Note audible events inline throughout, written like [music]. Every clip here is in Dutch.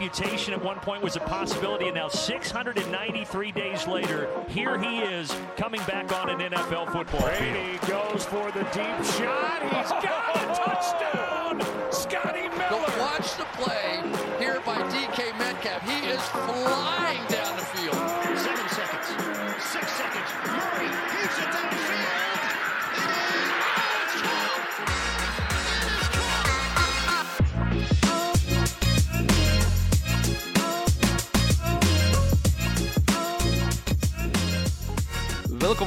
amputation at one point was a possibility, and now 693 days later, here he is coming back on an NFL football Brady field. goes for the deep shot. He's got a [laughs] touchdown. Scotty But Miller. watch the play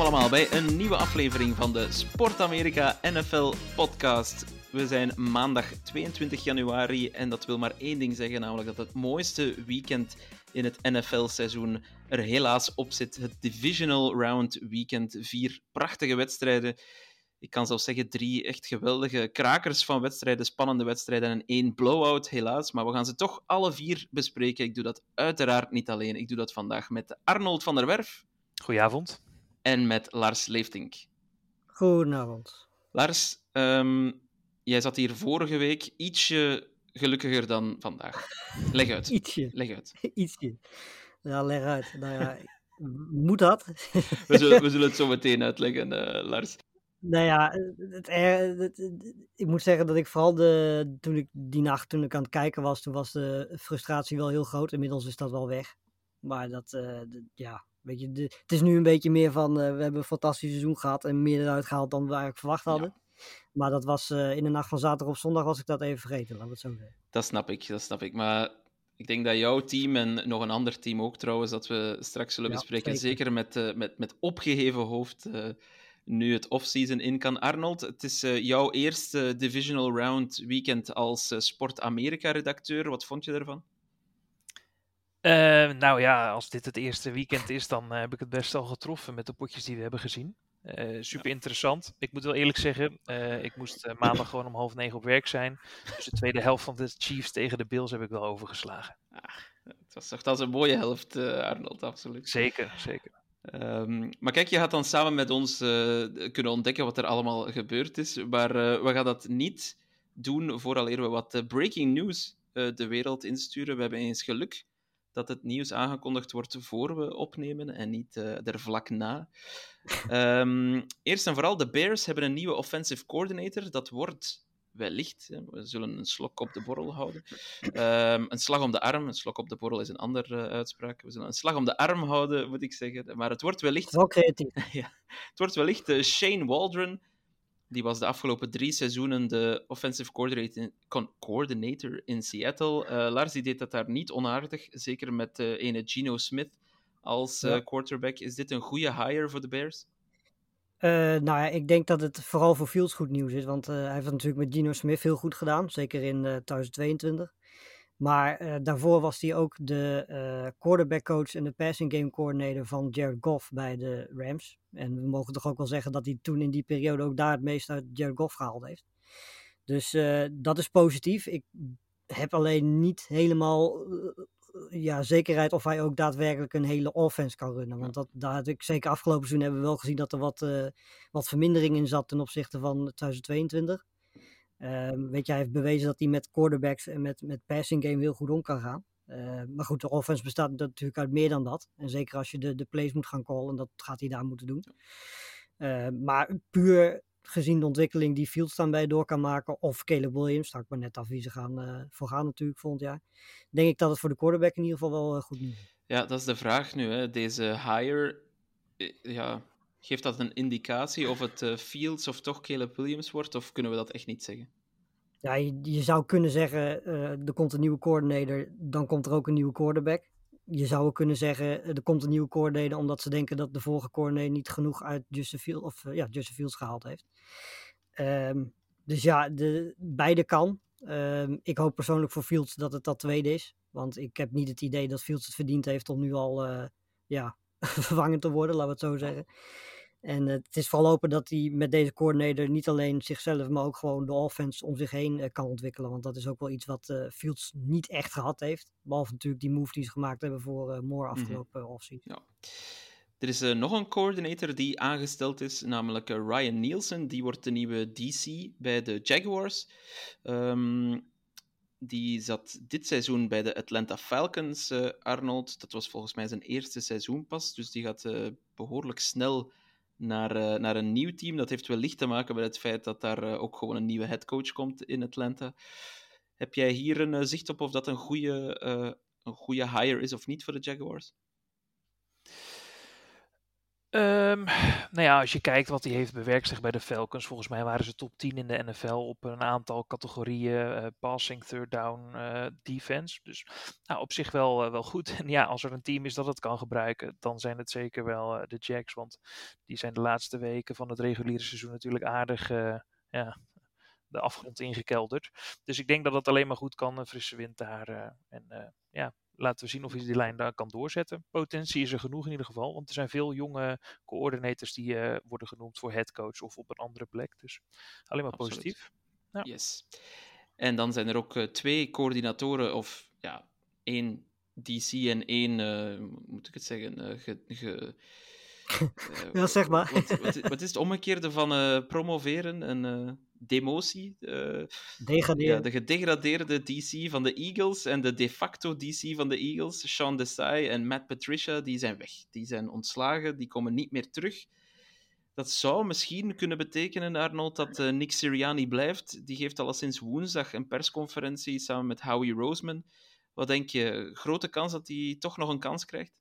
Allemaal bij een nieuwe aflevering van de Sport Amerika NFL podcast. We zijn maandag 22 januari en dat wil maar één ding zeggen, namelijk dat het mooiste weekend in het NFL-seizoen er helaas op zit. Het Divisional Round Weekend. Vier prachtige wedstrijden. Ik kan zelfs zeggen drie echt geweldige krakers van wedstrijden, spannende wedstrijden en één blowout helaas. Maar we gaan ze toch alle vier bespreken. Ik doe dat uiteraard niet alleen. Ik doe dat vandaag met Arnold van der Werf Goedenavond. En met Lars Leeftink. Goedenavond. Lars, ehm, jij zat hier vorige week ietsje gelukkiger dan vandaag. Leg uit. [laughs] Ietsje, Leg uit. [laughs] ietsje. Ja, leg uit. Nou ja, [laughs] moet dat? We zullen, we zullen het zo meteen uitleggen, eh, Lars. nou ja, het, het- het- ik moet zeggen dat ik vooral de, toen ik die nacht, toen ik aan het kijken was, toen was de frustratie wel heel groot. Inmiddels is dat wel weg. Maar dat, eh, ja, weet je, de, het is nu een beetje meer van, eh, we hebben een fantastisch seizoen gehad en meer eruit gehaald dan we eigenlijk verwacht hadden. Maar dat was eh, in de nacht van zaterdag op zondag was ik dat even vergeten, laten we het zo zeggen. Dat snap ik, dat snap ik. Maar ik denk dat jouw team en nog een ander team ook trouwens, dat we straks zullen Ja, bespreken, zeker. zeker met, eh, met, met opgeheven hoofd, nu het offseason in kan. Arnold, het is jouw eerste Divisional Round weekend als Sport Amerika-redacteur. Wat vond je ervan? Eh, nou ja, als dit het eerste weekend is, dan eh, heb ik het best al getroffen met de potjes die we hebben gezien. Eh, super interessant. Ik moet wel eerlijk zeggen, ik moest maandag gewoon om half negen op werk zijn. Dus de tweede helft van de Chiefs tegen de Bills heb ik wel overgeslagen. Het was toch een mooie helft, Arnold, absoluut. Zeker, zeker. Ehm, maar kijk, je gaat dan samen met ons kunnen ontdekken wat er allemaal gebeurd is. Maar we gaan dat niet doen vooraleer we wat breaking news de wereld insturen. We hebben eens geluk dat het nieuws aangekondigd wordt voor we opnemen en niet eh, er vlak na. [laughs] Ehm, eerst en vooral, de Bears hebben een nieuwe offensive coordinator. Dat wordt wellicht, hè, we zullen een slok op de borrel houden. Ehm, een slag om de arm, een slok op de borrel is een andere eh, uitspraak. We zullen een slag om de arm houden, moet ik zeggen. Maar het wordt wellicht wel creatief. [laughs] ja. Het wordt wellicht eh, Shane Waldron. Die was de afgelopen drie seizoenen de offensive coordinator, in Seattle. Eh, Lars die deed dat daar niet onaardig, zeker met eh ene Geno Smith als eh, Ja. quarterback. Is dit een goede hire voor de Bears? Eh, nou ja, ik denk dat het vooral voor Fields goed nieuws is. Want hij heeft het natuurlijk met Gino Smith heel goed gedaan. Zeker in eh 2022. Maar eh, daarvoor was hij ook de eh quarterback coach en de passing game coordinator van Jared Goff bij de Rams. En we mogen toch ook wel zeggen dat hij toen in die periode ook daar het meest uit Jared Goff gehaald heeft. Dus eh, dat is positief. Ik heb alleen niet helemaal ja, zekerheid of hij ook daadwerkelijk een hele offense kan runnen. Want dat, daar had ik zeker afgelopen seizoen hebben we wel gezien dat er wat, wat vermindering in zat ten opzichte van 2022. Ehm, weet je, hij heeft bewezen dat hij met quarterbacks en met, met passing game heel goed om kan gaan. Eh, maar goed, de offense bestaat natuurlijk uit meer dan dat. En zeker als je de, de plays moet gaan callen, dat gaat hij daar moeten doen. Eh, maar puur gezien de ontwikkeling die Fields dan bij door kan maken, of Caleb Williams, stak maar net af wie ze gaan eh, voor gaan natuurlijk volgend jaar, denk ik dat het voor de quarterback in ieder geval wel eh, goed nieuws is. Ja, dat is de vraag nu. Hè. Deze hire, eh, ja, geeft dat een indicatie of het eh, Fields of toch Caleb Williams wordt? Of kunnen we dat echt niet zeggen? Ja, je, zou kunnen zeggen, eh, er komt een nieuwe coordinator, dan komt er ook een nieuwe quarterback. Je zou kunnen zeggen, eh, er komt een nieuwe coordinator omdat ze denken dat de vorige coordinator niet genoeg uit Justin Fields, of, ja, Justin Fields gehaald heeft. Ehm, dus ja, de, beide kan. Ehm, ik hoop persoonlijk voor Fields dat het dat tweede is. Want ik heb niet het idee dat Fields het verdiend heeft om nu al ja, [laughs] vervangen te worden, laten we het zo zeggen. En eh, het is vooral hopen dat hij met deze coördinator niet alleen zichzelf, maar ook gewoon de offense om zich heen eh, kan ontwikkelen. Want dat is ook wel iets wat eh, Fields niet echt gehad heeft. Behalve natuurlijk die move die ze gemaakt hebben voor Moore afgelopen offseason. Ja. Er is nog een coördinator die aangesteld is, namelijk Ryan Nielsen. Die wordt de nieuwe DC bij de Jaguars. Ehm, die zat dit seizoen bij de Atlanta Falcons, eh, Arnold. Dat was volgens mij zijn eerste seizoen pas. Dus die gaat eh, behoorlijk snel naar, eh, naar een nieuw team. Dat heeft wellicht te maken met het feit dat daar ook gewoon een nieuwe headcoach komt in Atlanta. Heb jij hier een zicht op of dat een goede, een goede hire is of niet voor de Jaguars? Ehm, nou ja, als je kijkt wat hij heeft bewerkstelligd bij de Falcons, volgens mij waren ze top 10 in de NFL op een aantal categorieën, eh, passing, third down, eh, defense. Dus nou, op zich wel, eh, wel goed. [laughs] En ja, als er een team is dat het kan gebruiken, dan zijn het zeker wel de Jacks, want die zijn de laatste weken van het reguliere seizoen natuurlijk aardig ja, de afgrond ingekelderd. Dus ik denk dat het alleen maar goed kan, een frisse wind daar. en ja, laten we zien of hij die lijn daar kan doorzetten. Potentie is er genoeg in ieder geval, want er zijn veel jonge coördinators die eh, worden genoemd voor headcoach of op een andere plek. Dus alleen maar Absoluut. positief. Ja. Yes. En dan zijn er ook eh, twee coördinatoren, of ja, één DC en één, hoe moet ik het zeggen, ge, ge- Ja, zeg maar. Wat, wat, wat is het omgekeerde van eh, promoveren? Een eh, demotie? Eh, Degraderen. ja, de gedegradeerde DC van de Eagles en de de facto DC van de Eagles, Sean Desai en Matt Patricia, die zijn weg. Die zijn ontslagen, die komen niet meer terug. Dat zou misschien kunnen betekenen, Arnold, dat eh, Nick Sirianni blijft. Die geeft al sinds woensdag een persconferentie samen met Howie Roseman. Wat denk je? Grote kans dat hij toch nog een kans krijgt?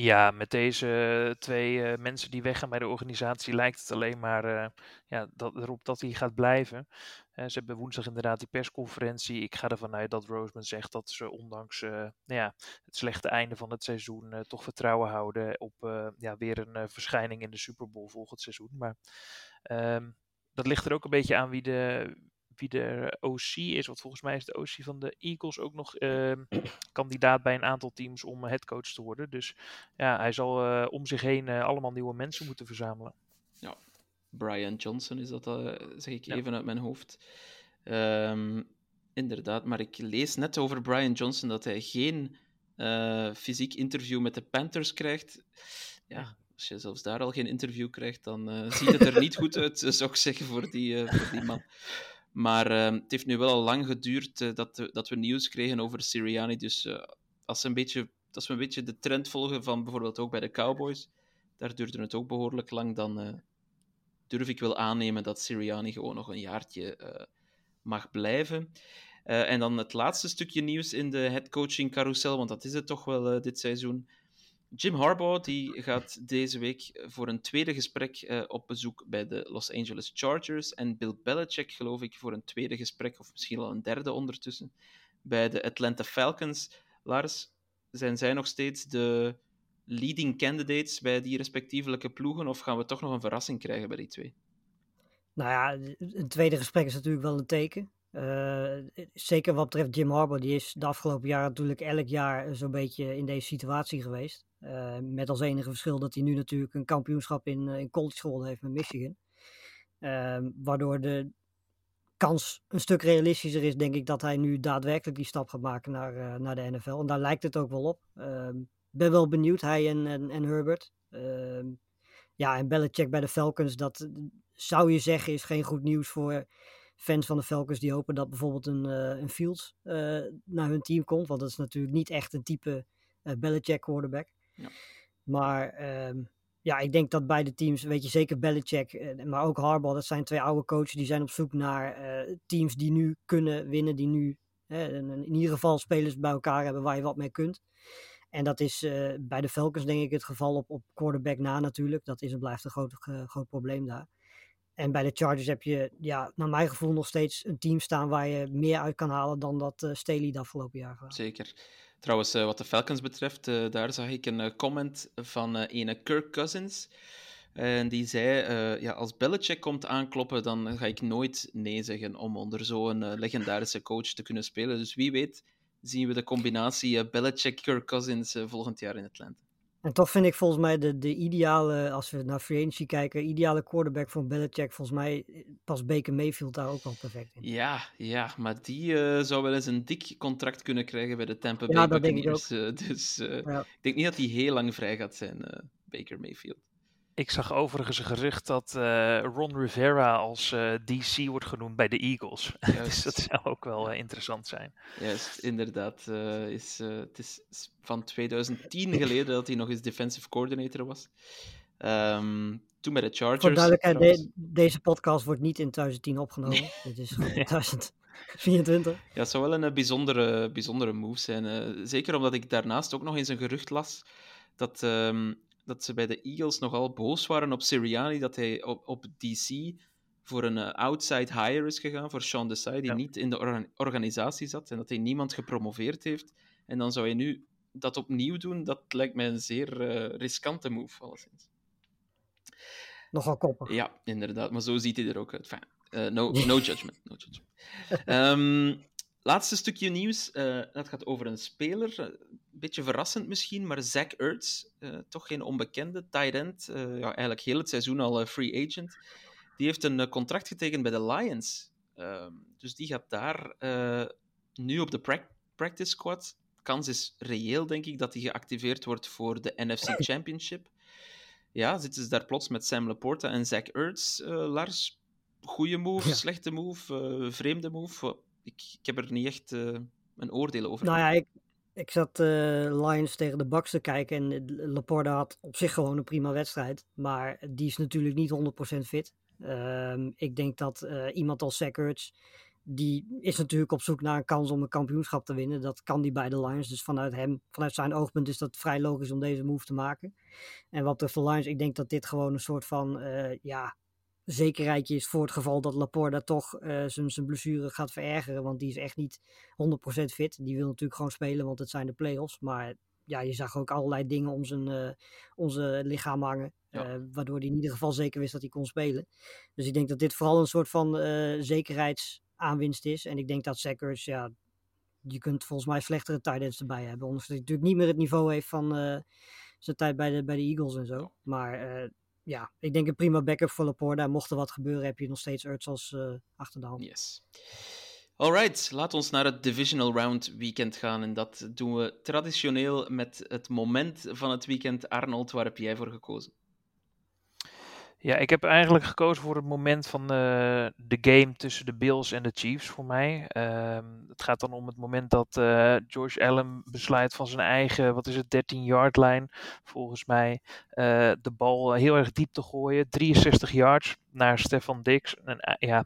Ja, met deze twee eh, mensen die weggaan bij de organisatie lijkt het alleen maar eh, ja, dat, erop dat hij gaat blijven. Eh, ze hebben woensdag inderdaad die persconferentie. Ik ga ervan uit dat Roseman zegt dat ze ondanks nou ja, het slechte einde van het seizoen toch vertrouwen houden op ja, weer een verschijning in de Super Bowl volgend seizoen. Maar ehm, dat ligt er ook een beetje aan wie de, wie de OC is. Want volgens mij is de OC van de Eagles ook nog ehm, [clears throat] kandidaat bij een aantal teams om eh, headcoach te worden. Dus ja, hij zal eh, om zich heen eh, allemaal nieuwe mensen moeten verzamelen. Brian Johnson is dat, zeg ik Ja. even uit mijn hoofd. Ehm, inderdaad, maar ik lees net over Brian Johnson dat hij geen fysiek interview met de Panthers krijgt. Ja, als je zelfs daar al geen interview krijgt, dan ziet het er niet goed uit, [laughs] zou ik zeggen, voor die, voor die man. Maar ehm, het heeft nu wel al lang geduurd eh, dat, we- dat we nieuws kregen over Sirianni. Dus eh, als, een beetje, als we een beetje de trend volgen van bijvoorbeeld ook bij de Cowboys, daar duurde het ook behoorlijk lang, dan eh, durf ik wel aannemen dat Sirianni gewoon nog een jaartje mag blijven. En dan het laatste stukje nieuws in de headcoaching carousel, want dat is het toch wel dit seizoen. Jim Harbaugh die gaat deze week voor een tweede gesprek eh, op bezoek bij de Los Angeles Chargers. En Bill Belichick, geloof ik, voor een tweede gesprek, of misschien al een derde ondertussen, bij de Atlanta Falcons. Lars, zijn zij nog steeds de leading candidates bij die respectievelijke ploegen, of gaan we toch nog een verrassing krijgen bij die twee? Nou ja, een tweede gesprek is natuurlijk wel een teken. Eh, zeker wat betreft Jim Harbaugh, die is de afgelopen jaren natuurlijk elk jaar zo'n beetje in deze situatie geweest. Eh, met als enige verschil dat hij nu natuurlijk een kampioenschap in, eh, in college gewonnen heeft met Michigan. Ehm, waardoor de kans een stuk realistischer is, denk ik, dat hij nu daadwerkelijk die stap gaat maken naar, eh, naar de NFL. En daar lijkt het ook wel op. Ik ben wel benieuwd, hij en, en, Herbert. Ehm, ja, en Belichick bij de Falcons, dat zou je zeggen is geen goed nieuws voor fans van de Falcons die hopen dat bijvoorbeeld een, een Fields naar hun team komt. Want dat is natuurlijk niet echt een type Belichick quarterback. Ja. Maar ehm, ja, ik denk dat beide teams, weet je zeker Belichick, eh, maar ook Harbaugh, dat zijn twee oude coaches die zijn op zoek naar eh, teams die nu kunnen winnen, die nu hè, in, ieder geval spelers bij elkaar hebben waar je wat mee kunt. En dat is eh, bij de Falcons denk ik het geval op, op quarterback na natuurlijk. Dat is en blijft een groot, ge- groot probleem daar. En bij de Chargers heb je, ja, naar mijn gevoel nog steeds een team staan waar je meer uit kan halen dan dat eh Staley de afgelopen jaar gedaan. Zeker. Trouwens, eh, wat de Falcons betreft, eh, daar zag ik een eh, comment van ene Kirk Cousins. En die zei, ja, als Belichick komt aankloppen, dan ga ik nooit nee zeggen om onder zo'n legendarische coach te kunnen spelen. Dus wie weet zien we de combinatie eh, Belichick-Kirk Cousins volgend jaar in Atlanta. En toch vind ik volgens mij de, de ideale, als we naar free agency kijken, ideale quarterback voor Belichick, volgens mij eh, past Baker Mayfield daar ook wel perfect in. Ja, ja, maar die eh, zou wel eens een dik contract kunnen krijgen bij de Tampa Ja, Bay dat denk ik Buccaneers. eh, [laughs] dus Ja. ik denk niet dat hij heel lang vrij gaat zijn, Baker Mayfield. Ik zag overigens een gerucht dat eh, Ron Rivera als eh, DC wordt genoemd bij de Eagles. [laughs] dus dat zou ook wel eh, interessant zijn. Juist, inderdaad. eh, is, eh, het is van 2010 geleden dat hij nog eens defensive coordinator was. Ehm, toen bij de Chargers. Voor duidelijkheid, de- deze podcast wordt niet in 2010 opgenomen. Dit is [laughs] gewoon 2024. Ja, het zou wel een bijzondere, bijzondere move zijn. eh. zeker omdat ik daarnaast ook nog eens een gerucht las dat, ehm, dat ze bij de Eagles nogal boos waren op Sirianni, dat hij op, op DC voor een eh, outside hire is gegaan, voor Sean Desai, die Ja. niet in de orga- organisatie zat en dat hij niemand gepromoveerd heeft. En dan zou hij nu dat opnieuw doen, dat lijkt mij een zeer eh, riskante move, alleszins. Nogal koppig. Ja, inderdaad. Maar zo ziet hij er ook uit. Eh, no, no judgment. No judgment. [laughs] Ehm, laatste stukje nieuws. eh, dat gaat over een speler. Een beetje verrassend misschien, maar Zach Ertz. eh, toch geen onbekende. Tight end. eh, ja, eigenlijk heel het seizoen al eh, free agent. Die heeft een eh, contract getekend bij de Lions. Ehm, dus die gaat daar eh, nu op de prac- practice squad. Kans is reëel, denk ik, dat hij geactiveerd wordt voor de NFC [clears throat] Championship. Ja, zitten ze daar plots met Sam Laporta en Zach Ertz, eh, Lars. Goeie move, Ja. slechte move, eh, vreemde move. Ik, ik heb er niet echt eh, een oordeel over. Nou ja, ik, ik zat eh, Lions tegen de Bucks te kijken en eh, Laporta had op zich gewoon een prima wedstrijd. Maar die is natuurlijk niet 100% fit. Ehm, ik denk dat iemand als Zach Ertz, die is natuurlijk op zoek naar een kans om een kampioenschap te winnen. Dat kan die bij de Lions. Dus vanuit hem, vanuit zijn oogpunt is dat vrij logisch om deze move te maken. En wat de Lions, ik denk dat dit gewoon een soort van, ja, zekerheidje is voor het geval dat Laporta toch eh, zijn zijn blessure gaat verergeren. Want die is echt niet 100% fit. Die wil natuurlijk gewoon spelen, want het zijn de play-offs. Maar ja, je zag ook allerlei dingen om zijn, eh, onze lichaam hangen. Ja. eh, waardoor hij in ieder geval zeker wist dat hij kon spelen. Dus ik denk dat dit vooral een soort van zekerheidsaanwinst is. En ik denk dat Sackers, ja, je kunt volgens mij slechtere tight ends erbij hebben. Ondanks dat hij natuurlijk niet meer het niveau heeft van zijn tijd bij de, bij de Eagles en zo. Maar ja, ik denk een prima backup voor Laporta. Mocht er wat gebeuren, heb je nog steeds Ertz als eh achter de hand. Yes. Alright, laat ons naar het Divisional Round weekend gaan. En dat doen we traditioneel met het moment van het weekend. Arnold, waar heb jij voor gekozen? Ja, ik heb eigenlijk gekozen voor het moment van eh, de game tussen de Bills en de Chiefs voor mij. Ehm, het gaat dan om het moment dat eh, George Allen besluit van zijn eigen, wat is het, 13-yard lijn volgens mij, eh, de bal heel erg diep te gooien. 63 yards naar Stefan Dix. En, eh, ja,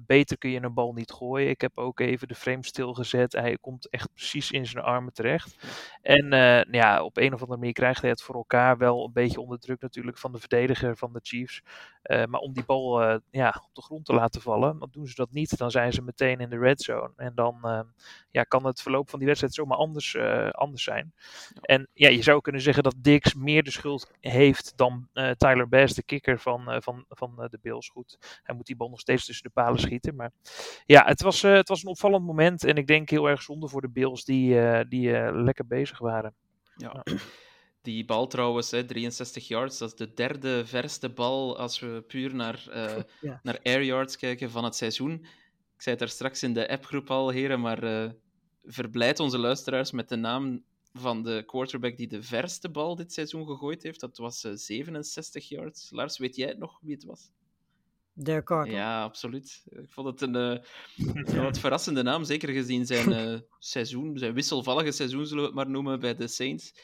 beter kun je een bal niet gooien. Ik heb ook even de frame stilgezet. Hij komt echt precies in zijn armen terecht. En eh, ja, op een of andere manier krijgt hij het voor elkaar. Wel een beetje onder druk natuurlijk van de verdediger van de Chiefs. Eh, maar om die bal ja, op de grond te laten vallen. Want doen ze dat niet, dan zijn ze meteen in de red zone. En dan ja, kan het verloop van die wedstrijd zomaar anders, anders zijn. En ja, je zou kunnen zeggen dat Dix meer de schuld heeft dan Tyler Bass, de kikker van, van, van de Bills. Goed, hij moet die bal nog steeds tussen de palen schieten. Maar ja, het was, eh, het was een opvallend moment. En ik denk heel erg zonde voor de Bills die, eh, die eh, lekker bezig waren. Ja. [clears throat] Die bal trouwens, hè, 63 yards, dat is de derde verste bal als we puur naar, eh, Ja. naar air yards kijken van het seizoen. Ik zei het daar straks in de appgroep al, heren, maar eh verblijd onze luisteraars met de naam van de quarterback die de verste bal dit seizoen gegooid heeft. Dat was eh, 67 yards. Lars, weet jij nog wie het was? Ja, absoluut. Ik vond het een eh, [laughs] een wat verrassende naam, zeker gezien zijn eh, seizoen, zijn wisselvallige seizoen, zullen we het maar noemen, bij de Saints.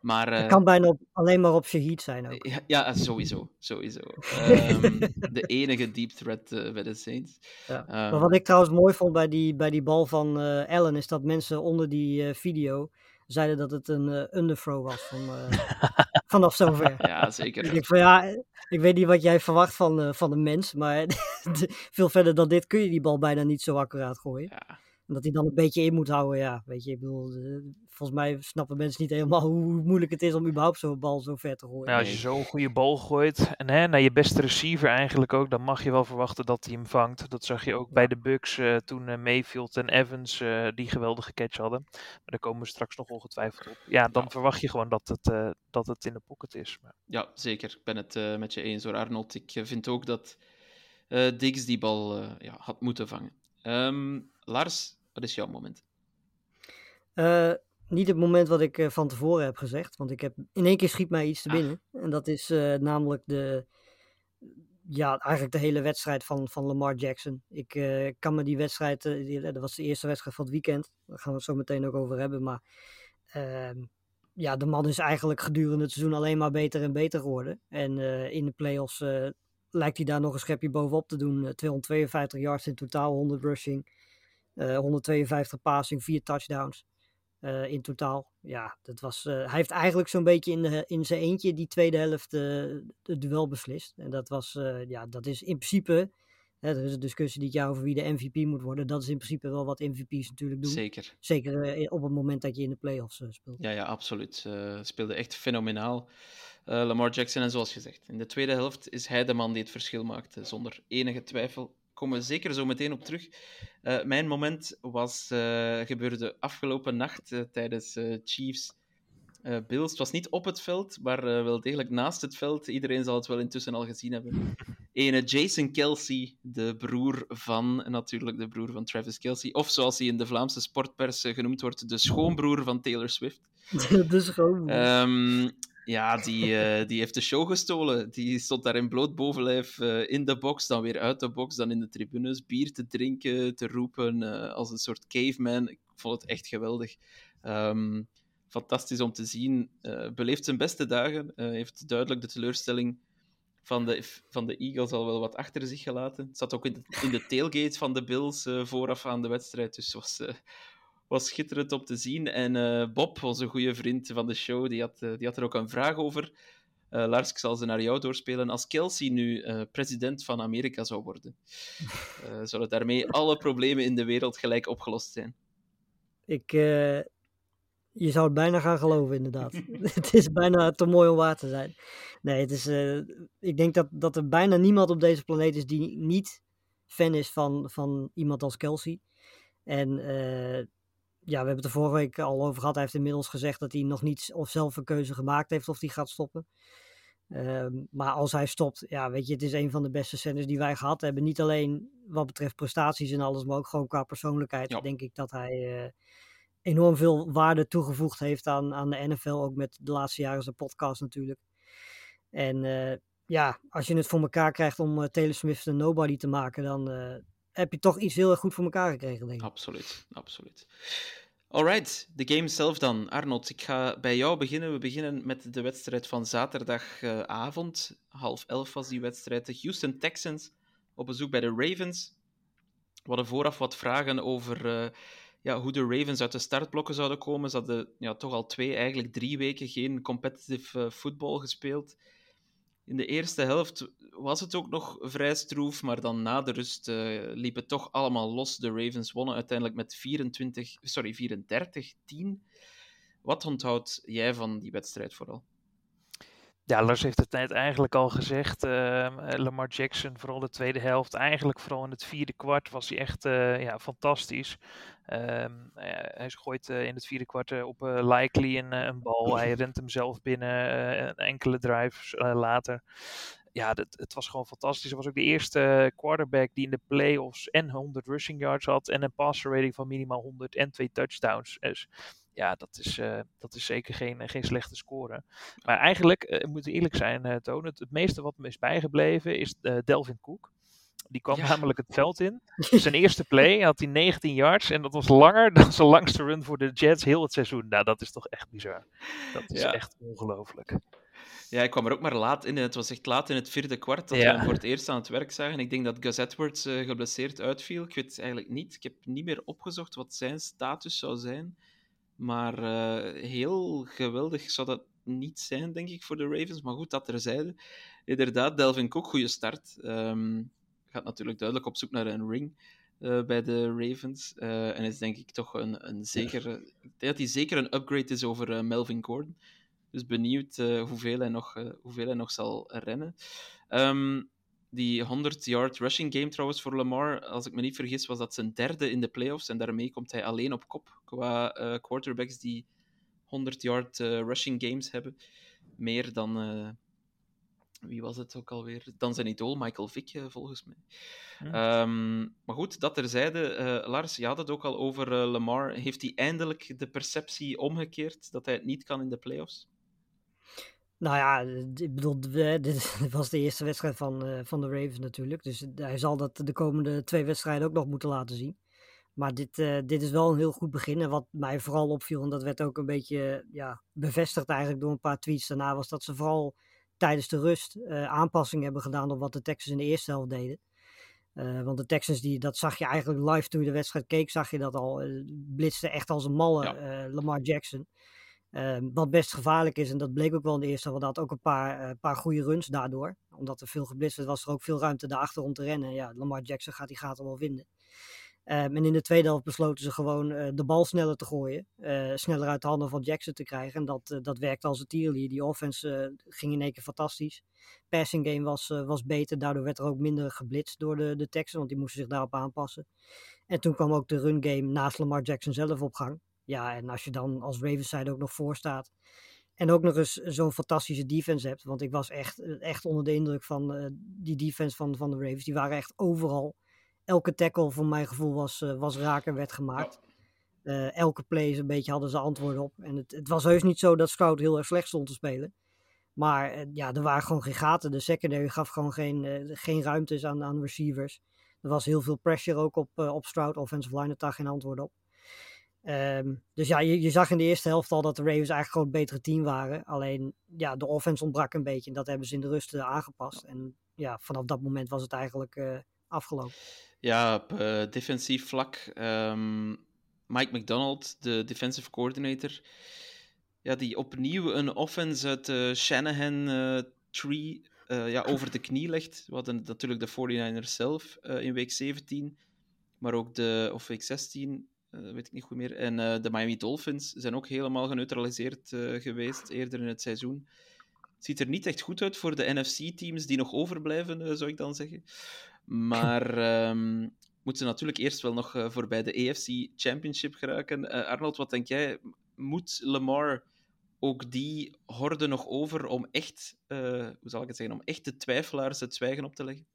Maar, Het eh, kan bijna op, alleen maar op Shahid zijn ook. ja, ja, sowieso. sowieso. [laughs] Ehm, de enige deep threat bij de Saints. Ja. Ehm, Maar wat ik trouwens mooi vond bij die, bij die bal van eh Allen, is dat mensen onder die eh, video zeiden dat het een underthrow was van, eh, [laughs] vanaf zover. [laughs] ja, Ik zeker. denk van ja, ik weet niet wat jij verwacht van, eh, van een mens, maar [laughs] veel verder dan dit kun je die bal bijna niet zo accuraat gooien. Ja, En dat hij dan een beetje in moet houden, ja, weet je, ik bedoel, volgens mij snappen mensen niet helemaal [laughs] hoe moeilijk het is om überhaupt zo'n bal zo ver te gooien. Nou, als je zo'n goede bal gooit en hè, naar je beste receiver eigenlijk ook, dan mag je wel verwachten dat hij hem vangt. Dat zag je ook bij de Bucks eh, toen eh, Mayfield en Evans eh, die geweldige catch hadden. Maar daar komen we straks nog ongetwijfeld op. Ja, dan Ja. verwacht je gewoon dat het, eh, dat het in de pocket is. Maar, ja, zeker. Ik ben het eh, met je eens hoor, Arnold. Ik vind ook dat eh Diggs die bal eh, ja, had moeten vangen. Ehm, Lars, wat is jouw moment? Eh, niet het moment wat ik van tevoren heb gezegd. Want ik heb in één keer schiet mij iets te binnen. En dat is namelijk de, ja, eigenlijk de hele wedstrijd van, van Lamar Jackson. Ik kan me die wedstrijd, die, dat was de eerste wedstrijd van het weekend. Daar gaan we het zo meteen ook over hebben. Maar ehm, ja, de man is eigenlijk gedurende het seizoen alleen maar beter en beter geworden. En in de playoffs lijkt hij daar nog een schepje bovenop te doen. 252 yards in totaal, 100 rushing. 152 passing, 4 touchdowns uh, in totaal. Ja, dat was, uh, hij heeft eigenlijk zo'n beetje in, de, in zijn eentje die tweede helft het duel beslist. En dat was, ja, dat is in principe, hè, er is een discussie dit jaar over wie de MVP moet worden. Dat is in principe wel wat MVP's natuurlijk doen. Zeker. Zeker op het moment dat je in de playoffs speelt. Ja, ja, absoluut. speelde echt fenomenaal. Lamar Jackson en zoals gezegd, in de tweede helft is hij de man die het verschil maakte, zonder enige twijfel komen we zeker zo meteen op terug. Uh, mijn moment was, uh, gebeurde afgelopen nacht uh, tijdens Chiefs Bills. Het was niet op het veld, maar wel degelijk naast het veld. Iedereen zal het wel intussen al gezien hebben. Ene Jason Kelsey, de broer van, natuurlijk de broer van Travis Kelsey. Of zoals hij in de Vlaamse sportpers genoemd wordt, de schoonbroer van Taylor Swift. [laughs] de schoonbroer. Um, ja, die, uh, die heeft de show gestolen. Die stond daar in bloot bovenlijf uh, in de box, dan weer uit de box, dan in de tribunes, bier te drinken, te roepen, uh, als een soort caveman. Ik vond het echt geweldig. Um, fantastisch om te zien. beleeft zijn beste dagen. heeft duidelijk de teleurstelling van de, van de Eagles al wel wat achter zich gelaten. Zat ook in de, in de tailgate van de Bills vooraf aan de wedstrijd, dus was was schitterend om te zien. En uh, Bob, onze goede vriend van de show, die had, uh, die had er ook een vraag over. Uh, Lars, ik zal ze naar jou doorspelen. Als Kelsey nu president van Amerika zou worden, [laughs] zouden daarmee alle problemen in de wereld gelijk opgelost zijn? Ik, je zou het bijna gaan geloven, inderdaad. [laughs] [laughs] het is bijna te mooi om waar te zijn. Nee, het is, ik denk dat, dat er bijna niemand op deze planeet is die niet fan is van, van iemand als Kelsey. En ja, we hebben het er vorige week al over gehad. Hij heeft inmiddels gezegd dat hij nog niet of zelf een keuze gemaakt heeft of hij gaat stoppen. Um, maar als hij stopt, ja, weet je, het is een van de beste centers die wij gehad hebben. Niet alleen wat betreft prestaties en alles, maar ook gewoon qua persoonlijkheid. Ja. Denk ik dat hij uh, enorm veel waarde toegevoegd heeft aan, aan de NFL. Ook met de laatste jaren zijn podcast natuurlijk. En uh, ja, als je het voor elkaar krijgt om uh, Taylor Swift een nobody te maken, dan heb je toch iets heel erg goed voor elkaar gekregen, denk ik. Absoluut, absoluut. Alright, de game zelf dan. Arnold, ik ga bij jou beginnen. We beginnen met de wedstrijd van zaterdagavond. Half elf was die wedstrijd. De Houston Texans op bezoek bij de Ravens. We hadden vooraf wat vragen over uh, ja, hoe de Ravens uit de startblokken zouden komen. Ze hadden ja, toch al twee, eigenlijk drie weken geen competitive uh, football gespeeld. In de eerste helft was het ook nog vrij stroef, maar dan na de rust uh, liep het toch allemaal los. De Ravens wonnen uiteindelijk met 24, sorry, 34-10. Wat onthoudt jij van die wedstrijd vooral? Ja, Lars heeft het net eigenlijk al gezegd. Uh, Lamar Jackson, vooral de tweede helft. Eigenlijk vooral in het vierde kwart was hij echt uh, ja, fantastisch. Uh, hij gooit uh, in het vierde kwart op Likely een, een, bal. [clears throat] Hij rent hem zelf binnen enkele drives later. Ja, dat, het was gewoon fantastisch. Hij was ook de eerste quarterback die in de playoffs en 100 rushing yards had. En een passer rating van minimaal 100 en twee touchdowns. Dus ja, dat is, uh, dat is zeker geen, geen slechte score. Maar eigenlijk, uh, moet eerlijk zijn, uh, Toon, het, het, meeste wat me is bijgebleven is Delvin Cook. Die kwam ja. namelijk het veld in. [laughs] Zijn eerste play had hij 19 yards en dat was langer [laughs] dan zijn langste run voor de Jets heel het seizoen. Nou, dat is toch echt bizar. Dat is ja. echt ongelooflijk. Ja, ik kwam er ook maar laat in. Het was echt laat in het vierde kwart dat ja. we hem voor het eerst aan het werk zagen. Ik denk dat Gus Edwards uh, geblesseerd uitviel. Ik weet het eigenlijk niet. Ik heb niet meer opgezocht wat zijn status zou zijn. Maar uh, heel geweldig zou dat niet zijn, denk ik, voor de Ravens. Maar goed, dat terzijde. Inderdaad, Delvin Cook, goede start. Um, gaat natuurlijk duidelijk op zoek naar een ring uh, bij de Ravens. Uh, en is denk ik toch een, een zekere... Ik denk dat hij zeker een upgrade is over Melvin Gordon. Dus benieuwd hoeveel, hij nog, hoeveel hij nog zal rennen. Um, die 100-yard rushing game trouwens voor Lamar, als ik me niet vergis, was dat zijn derde in de playoffs. En daarmee komt hij alleen op kop qua quarterbacks die 100-yard uh, rushing games hebben. Meer dan, wie was het ook alweer? Dan zijn idool, Michael Vick, eh, volgens mij. Hm. Ehm, maar goed, dat terzijde. eh Lars, je had het ook al over eh, Lamar. Heeft hij eindelijk de perceptie omgekeerd dat hij het niet kan in de playoffs? Nou ja, ik bedoel, dit [laughs] was de eerste wedstrijd van, van de Ravens natuurlijk. Dus hij zal dat de komende twee wedstrijden ook nog moeten laten zien. Maar dit, dit is wel een heel goed begin. En wat mij vooral opviel, en dat werd ook een beetje ja, bevestigd eigenlijk door een paar tweets daarna, was dat ze vooral tijdens de rust eh, aanpassingen hebben gedaan op wat de Texans in de eerste helft deden. Eh, want de Texans, die, dat zag je eigenlijk live toen je de wedstrijd keek, zag je dat al. eh blitste echt als een malle Ja. Lamar Jackson. Ehm, wat best gevaarlijk is, en dat bleek ook wel in de eerste helft, dat had ook een paar, paar goede runs daardoor. Omdat er veel geblitst werd, was er ook veel ruimte daarachter om te rennen. Ja, Lamar Jackson gaat die gaten wel vinden. Ehm, en in de tweede helft besloten ze gewoon eh, de bal sneller te gooien. eh, sneller uit de handen van Jackson te krijgen. En dat, eh, dat werkte als een tierlier. Die offense ging in één keer fantastisch. Passing game was, was beter. Daardoor werd er ook minder geblitst door de, de Texans. Want die moesten zich daarop aanpassen. En toen kwam ook de run game naast Lamar Jackson zelf op gang. Ja, en als je dan als Ravens zijde ook nog voor staat. En ook nog eens zo'n fantastische defense hebt. Want ik was echt, echt onder de indruk van die defense van, van de Ravens. Die waren echt overal. Elke tackle, voor mijn gevoel, was, eh, was raak en werd gemaakt. Eh, elke play een beetje hadden ze antwoorden op. En het, het was heus niet zo dat Stroud heel erg slecht stond te spelen. Maar eh, ja, er waren gewoon geen gaten. De secondary gaf gewoon geen, geen ruimtes aan, aan receivers. Er was heel veel pressure ook op, op Stroud. Offensive line daar geen antwoord op. Ehm, dus ja, je, je zag in de eerste helft al dat de Ravens eigenlijk gewoon het betere team waren. Alleen ja, de offense ontbrak een beetje. En dat hebben ze in de rust aangepast. En ja, vanaf dat moment was het eigenlijk afgelopen. Ja, op eh, defensief vlak. ehm, Mike McDonald, de defensive coordinator, ja, die opnieuw een offense uit de Shanahan-tree ja, over de knie legt. We hadden natuurlijk de 49ers zelf eh, in week 17, maar ook de, of week 16, eh, weet ik niet goed meer. En eh, de Miami Dolphins zijn ook helemaal geneutraliseerd eh, geweest eerder in het seizoen. Ziet er niet echt goed uit voor de NFC-teams die nog overblijven, eh, zou ik dan zeggen. Maar ehm moeten ze natuurlijk eerst wel nog eh, voorbij de AFC Championship geraken. Eh, Arnold, wat denk jij? Moet Lamar ook die horde nog over om echt, eh, hoe zal ik het zeggen, om echt de twijfelaars het zwijgen op te leggen?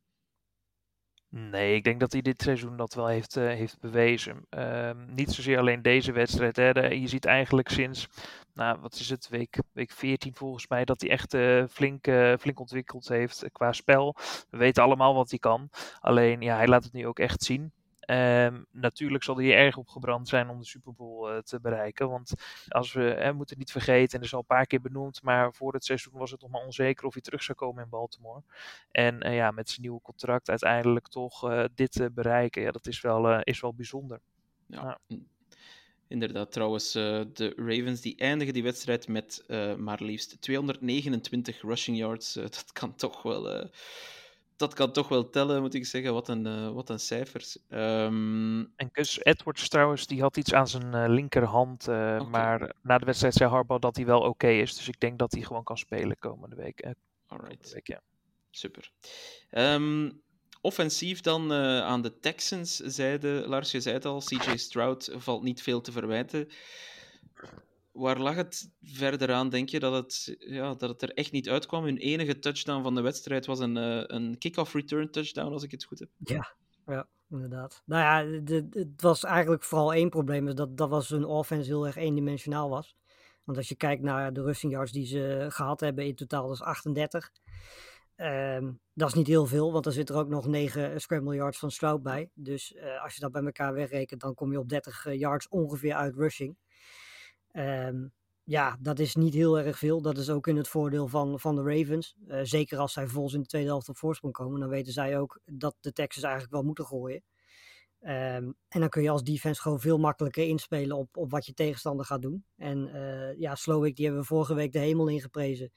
Nee, ik denk dat hij dit seizoen dat wel heeft, eh, heeft bewezen. Ehm, niet zozeer alleen deze wedstrijd. Hè. Je ziet eigenlijk sinds, nou, wat is het, week, week 14 volgens mij, dat hij echt eh, flink, eh, flink ontwikkeld heeft qua spel. We weten allemaal wat hij kan. Alleen, ja, hij laat het nu ook echt zien. Ehm, natuurlijk zal hij erg opgebrand zijn om de Super Bowl eh, te bereiken. Want als we moeten niet vergeten, en dat is al een paar keer benoemd, maar voor het seizoen was het nog maar onzeker of hij terug zou komen in Baltimore. En eh, ja, met zijn nieuwe contract uiteindelijk toch eh, dit te bereiken, ja, dat is wel, is wel bijzonder. Ja. Mm. Inderdaad, trouwens, de Ravens die eindigen die wedstrijd met maar liefst 229 rushing yards. [laughs] Dat kan toch wel... dat kan toch wel tellen, moet ik zeggen. Wat een, eh, wat een cijfers. Ehm, En Gus Edwards trouwens, die had iets aan zijn eh, linkerhand, eh, maar na de wedstrijd zei Harbaugh dat hij wel oké is. Dus ik denk dat hij gewoon kan spelen komende week. komende alright. week ja. Super. Ehm, offensief dan aan de Texans, zeiden Lars, je zei het al, CJ Stroud valt niet veel te verwijten. Waar lag het verder aan, denk je, dat het, ja, dat het er echt niet uitkwam? Hun enige touchdown van de wedstrijd was een, eh, een kick-off return touchdown, als ik het goed heb. Ja, ja, inderdaad. Nou ja, het was eigenlijk vooral één probleem. Dat, dat was hun offense heel erg eendimensionaal was. Want als je kijkt naar de rushing yards die ze gehad hebben in totaal, dat is 38. Ehm, dat is niet heel veel, want er zit er ook nog 9 scramble yards van Stroud bij. Dus eh, als je dat bij elkaar wegrekent, dan kom je op 30 eh, yards ongeveer uit rushing. Ehm, ja, dat is niet heel erg veel. Dat is ook in het voordeel van, van de Ravens. Eh, zeker als zij vervolgens in de tweede helft op voorsprong komen, dan weten zij ook dat de Texans eigenlijk wel moeten gooien. Ehm, en dan kun je als defense gewoon veel makkelijker inspelen op, op wat je tegenstander gaat doen. En eh ja, Slowick, die hebben we vorige week de hemel ingeprezen.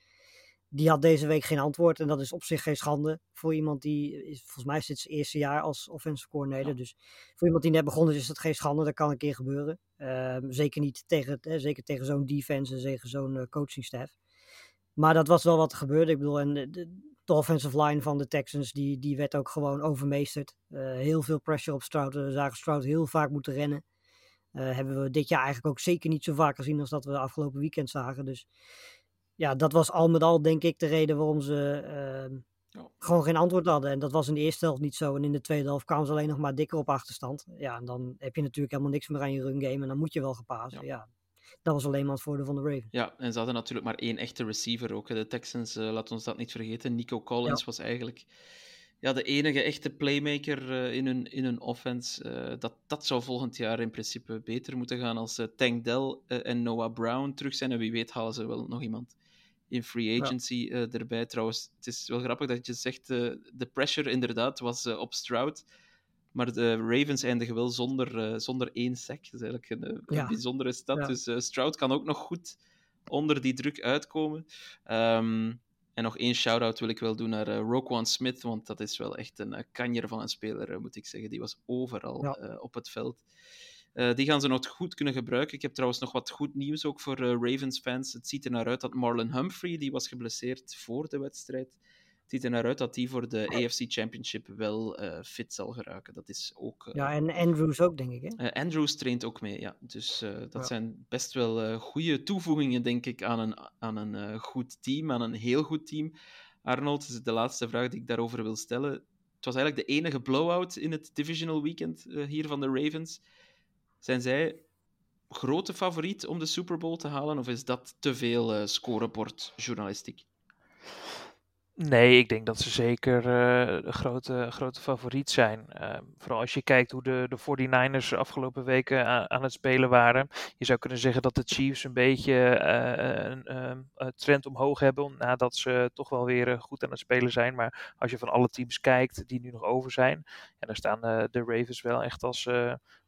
Die had deze week geen antwoord. En dat is op zich geen schande voor iemand die, is, volgens mij is dit zijn eerste jaar als offensive coordinator. Ja. Dus voor iemand die net begonnen is, is dat geen schande. Dat kan een keer gebeuren. Ehm, zeker niet tegen, eh, zeker tegen zo'n defense en tegen zo'n eh, coaching staff. Maar dat was wel wat er gebeurde. Ik bedoel, en de, de, de offensive line van de Texans, die, die werd ook gewoon overmeesterd. Eh, heel veel pressure op Stroud. We zagen Stroud heel vaak moeten rennen. Eh, hebben we dit jaar eigenlijk ook zeker niet zo vaak gezien als dat we afgelopen weekend zagen. Dus ja, dat was al met al denk ik de reden waarom ze ehm, Ja. gewoon geen antwoord hadden. En dat was in de eerste helft niet zo. En in de tweede helft kwamen ze alleen nog maar dikker op achterstand. Ja, en dan heb je natuurlijk helemaal niks meer aan je run game. En dan moet je wel gepazen. Ja. Dat was alleen maar het voordeel van de Ravens. Ja, en ze hadden natuurlijk maar één echte receiver ook. hè. De Texans, eh laat ons dat niet vergeten. Nico Collins was eigenlijk ja, de enige echte playmaker eh, in, hun, in hun offense. Eh, dat, dat zou volgend jaar in principe beter moeten gaan als Tank Dell en Noah Brown terug zijn. En wie weet halen ze wel nog iemand in free agency eh, erbij. Trouwens, het is wel grappig dat je zegt, eh, de pressure inderdaad was eh, op Stroud. Maar de Ravens eindigen wel zonder, zonder één sack. Dat is eigenlijk een, bijzondere stat. Ja. Dus Stroud kan ook nog goed onder die druk uitkomen. Ehm, en nog één shout-out wil ik wel doen naar uh, Roquan Smith, want dat is wel echt een uh, kanjer van een speler, uh, moet ik zeggen. Die was overal Ja. op het veld. Uh, die gaan ze nog goed kunnen gebruiken. Ik heb trouwens nog wat goed nieuws ook voor uh, Ravens-fans. Het ziet er naar uit dat Marlon Humphrey, die was geblesseerd voor de wedstrijd, het ziet er naar uit dat die voor de AFC Championship wel uh, fit zal geraken. Dat is ook... ja, en Andrews ook, denk ik. Hè? Andrews traint ook mee, ja. Dus dat Ja. zijn best wel goede toevoegingen, denk ik, aan een, aan een goed team, aan een heel goed team. Arnold, de laatste vraag die ik daarover wil stellen. Het was eigenlijk de enige blowout in het divisional weekend hier van de Ravens. Zijn zij grote favoriet om de Super Bowl te halen, of is dat te veel uh, scorebordjournalistiek? Nee, ik denk dat ze zeker uh, grote, grote favoriet zijn. Uh, vooral als je kijkt hoe de, de 49ers de afgelopen weken aan, het spelen waren. Je zou kunnen zeggen dat de Chiefs een beetje uh, een, een, trend omhoog hebben. Nadat ze toch wel weer goed aan het spelen zijn. Maar als je van alle teams kijkt die nu nog over zijn. Ja, dan staan de Ravens wel echt als,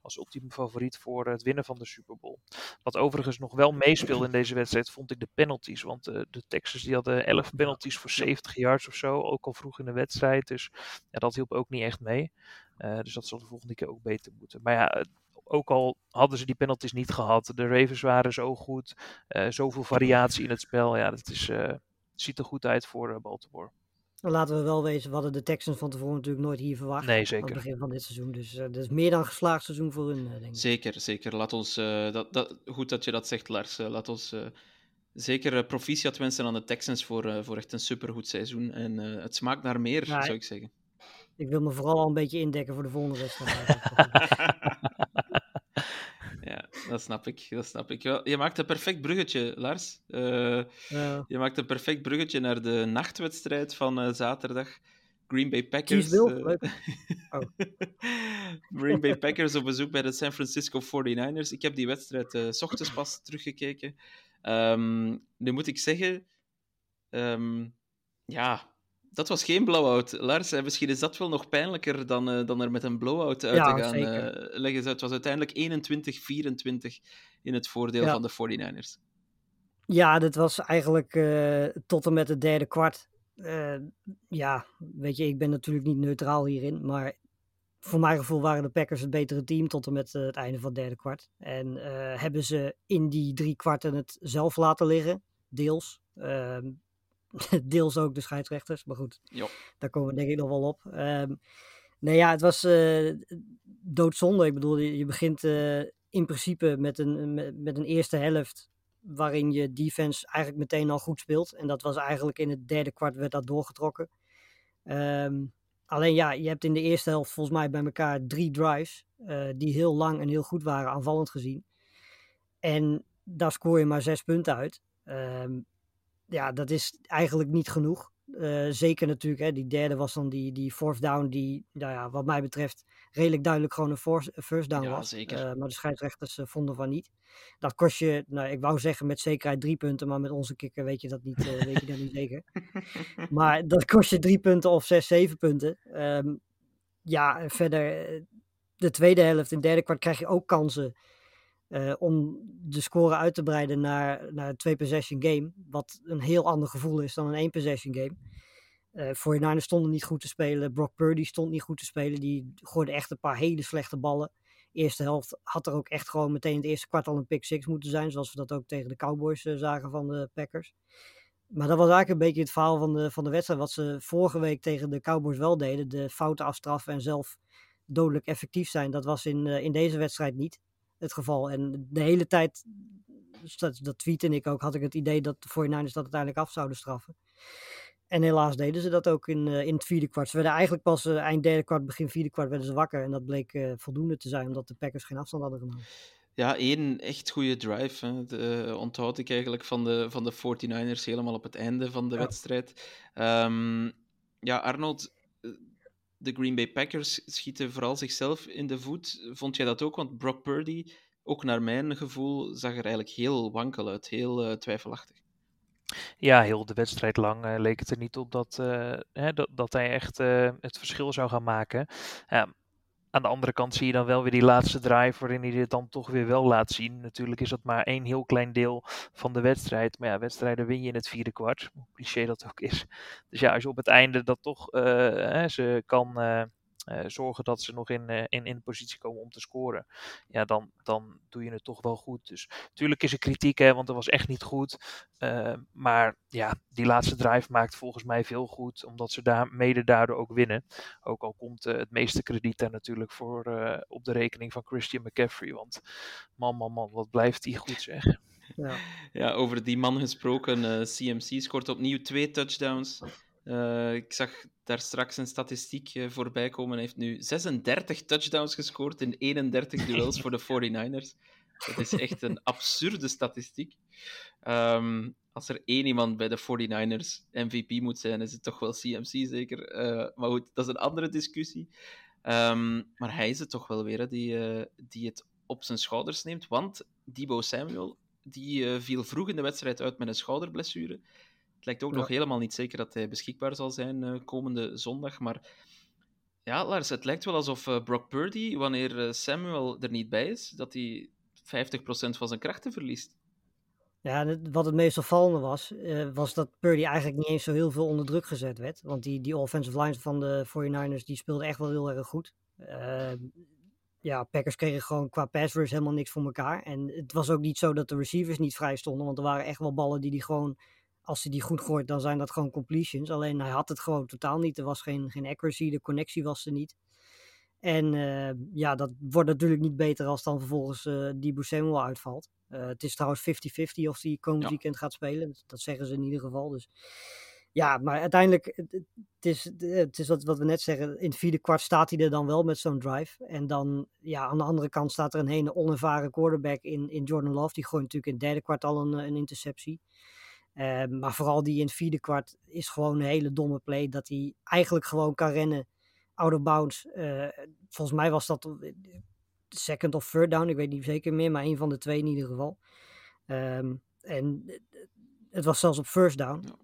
als ultieme favoriet voor het winnen van de Super Bowl. Wat overigens nog wel meespeelde in deze wedstrijd, vond ik de penalties. Want uh, de Texans die hadden 11 penalties voor 70 yards of zo, ook al vroeg in de wedstrijd. Dus ja, dat hielp ook niet echt mee. Uh, dus dat zal de volgende keer ook beter moeten. Maar ja, ook al hadden ze die penalties niet gehad, de Ravens waren zo goed, uh, zoveel variatie in het spel. Ja, dat is, ziet er goed uit voor Baltimore. Laten we wel wezen, we hadden de Texans van tevoren natuurlijk nooit hier verwacht. Nee, zeker. Aan het begin van dit seizoen. Dus uh, dat is meer dan geslaagd seizoen voor hun, denk ik. Zeker, zeker. Laat ons, uh, dat, dat, goed dat je dat zegt, Lars. Uh, laat ons zeker proficiat wensen aan de Texans voor, voor echt een supergoed seizoen. En het smaakt naar meer, ja, zou ik zeggen. Ik wil me vooral al een beetje indekken voor de volgende wedstrijd. [laughs] dat snap ik. Dat snap ik. Je maakt een perfect bruggetje, Lars. Uh, ja. Je maakt een perfect bruggetje naar de nachtwedstrijd van uh, zaterdag. Green Bay Packers. Uh, [laughs] oh. Green Bay Packers op bezoek bij de San Francisco 49ers. Ik heb die wedstrijd uh, s ochtends pas teruggekeken. Um, nu moet ik zeggen, um, ja, dat was geen blowout. Lars, misschien is dat wel nog pijnlijker dan, uh, dan er met een blowout uit ja, te gaan uh, leggen. Het was uiteindelijk 21-24 in het voordeel ja. van de 49ers. Ja, dat was eigenlijk uh, tot en met het derde kwart. Ja, weet je, ik ben natuurlijk niet neutraal hierin, maar voor mijn gevoel waren de Packers het betere team tot en met het einde van het derde kwart. En hebben ze in die drie kwarten het zelf laten liggen, deels. Ehm, [laughs] deels ook de scheidsrechters, maar goed, jo. daar komen we denk ik nog wel op. Um, nee ja, het was uh, doodzonde. Ik bedoel, je, je begint in principe met een, met, met een eerste helft waarin je defense eigenlijk meteen al goed speelt. En dat was eigenlijk in het derde kwart werd dat doorgetrokken. Um, alleen ja, je hebt in de eerste helft volgens mij bij elkaar drie drives uh, die heel lang en heel goed waren aanvallend gezien. En daar scoor je maar zes punten uit. Um, ja, dat is eigenlijk niet genoeg. Uh, zeker natuurlijk, hè, die derde was dan die, die fourth down die, nou ja, wat mij betreft, redelijk duidelijk gewoon een force, first down ja, was. Zeker. Uh, maar de scheidsrechters uh, vonden van niet. Dat kost je, nou, ik wou zeggen met zekerheid drie punten, maar met onze kikker weet je dat niet, weet je dat niet zeker. [laughs] Maar dat kost je drie punten of zes, zeven punten. Um, ja, verder, de tweede helft, in het derde kwart krijg je ook kansen. Uh, om de score uit te breiden naar, naar een twee-possession game. Wat een heel ander gevoel is dan een één-possession game. Uh, voor je Niners stonden niet goed te spelen. Brock Purdy stond niet goed te spelen. Die gooide echt een paar hele slechte ballen. Eerste helft had er ook echt gewoon meteen het eerste kwart al een pick six moeten zijn. Zoals we dat ook tegen de Cowboys uh, zagen van de Packers. Maar dat was eigenlijk een beetje het verhaal van de, van de wedstrijd. Wat ze vorige week tegen de Cowboys wel deden. De fouten afstraffen en zelf dodelijk effectief zijn. Dat was in, in deze wedstrijd niet het geval. En de hele tijd dat, dat tweette ik ook, had ik het idee dat de 49ers dat uiteindelijk af zouden straffen. En helaas deden ze dat ook in, uh, in het vierde kwart. Ze werden eigenlijk pas uh, eind derde kwart, begin vierde kwart werden ze wakker. En dat bleek uh, voldoende te zijn, omdat de Packers geen afstand hadden genomen. Ja, één echt goede drive. Hè. De, onthoud ik eigenlijk van de, van de 49ers helemaal op het einde van de ja. wedstrijd. Um, ja, Arnold, de Green Bay Packers schieten vooral zichzelf in de voet. Vond jij dat ook? Want Brock Purdy, ook naar mijn gevoel, zag er eigenlijk heel wankel uit. Heel twijfelachtig. Ja, heel de wedstrijd lang uh, leek het er niet op dat, uh, hè, dat, dat hij echt het verschil zou gaan maken. Aan de andere kant zie je dan wel weer die laatste drive waarin hij dit dan toch weer wel laat zien. Natuurlijk is dat maar één heel klein deel van de wedstrijd. Maar ja, wedstrijden win je in het vierde kwart, hoe cliché dat ook is. Dus ja, als je op het einde dat toch ze kan uh, zorgen dat ze nog in, uh, in, in positie komen om te scoren. Ja, dan, dan doe je het toch wel goed. Dus natuurlijk is er kritiek, hè, want dat was echt niet goed. Uh, maar ja, die laatste drive maakt volgens mij veel goed, omdat ze daar mede daardoor ook winnen. Ook al komt het meeste krediet daar natuurlijk voor op de rekening van Christian McCaffrey. Want man, man, man, wat blijft die goed zeg. Ja, ja over die man gesproken, CMC scoort opnieuw twee touchdowns. Uh, ik zag daar straks een statistiek uh, voorbij komen. Hij heeft nu 36 touchdowns gescoord in 31 duels voor de [laughs] 49ers. Dat is echt een absurde statistiek. Um, als er één iemand bij de 49ers MVP moet zijn, is het toch wel CMC zeker. Uh, maar goed, dat is een andere discussie. Um, maar hij is het toch wel weer hè, die, die het op zijn schouders neemt. Want Debo Samuel die, viel vroeg in de wedstrijd uit met een schouderblessure. Het lijkt ook ja. nog helemaal niet zeker dat hij beschikbaar zal zijn uh, komende zondag. Maar ja, Lars, het lijkt wel alsof uh, Brock Purdy, wanneer uh, Samuel er niet bij is, dat hij 50% van zijn krachten verliest. Ja, wat het meest opvallende was, was dat Purdy eigenlijk niet eens zo heel veel onder druk gezet werd. Want die, die offensive lines van de 49ers, die speelden echt wel heel erg goed. ja, Packers kregen gewoon qua pass rush helemaal niks voor elkaar. En het was ook niet zo dat de receivers niet vrij stonden, want er waren echt wel ballen die die gewoon als hij die goed gooit, dan zijn dat gewoon completions. Alleen hij had het gewoon totaal niet. Er was geen, geen accuracy, de connectie was er niet. En uh, ja, dat wordt natuurlijk niet beter als dan vervolgens uh, die Samuel uitvalt. Uh, het is trouwens 50-50 of hij komend ja. weekend gaat spelen. Dat zeggen ze in ieder geval. Dus ja, maar uiteindelijk, het is, het is wat, wat we net zeggen. In het vierde kwart staat hij er dan wel met zo'n drive. En dan, ja, aan de andere kant staat er een hele onervaren quarterback in, in Jordan Love. Die gooit natuurlijk in het derde kwart al een, een interceptie. Uh, maar vooral die in het vierde kwart is gewoon een hele domme play. Dat hij eigenlijk gewoon kan rennen out of bounds. Uh, volgens mij was dat second of third down. Ik weet niet zeker meer, maar een van de twee in ieder geval. Um, en het was zelfs op first down. Ja.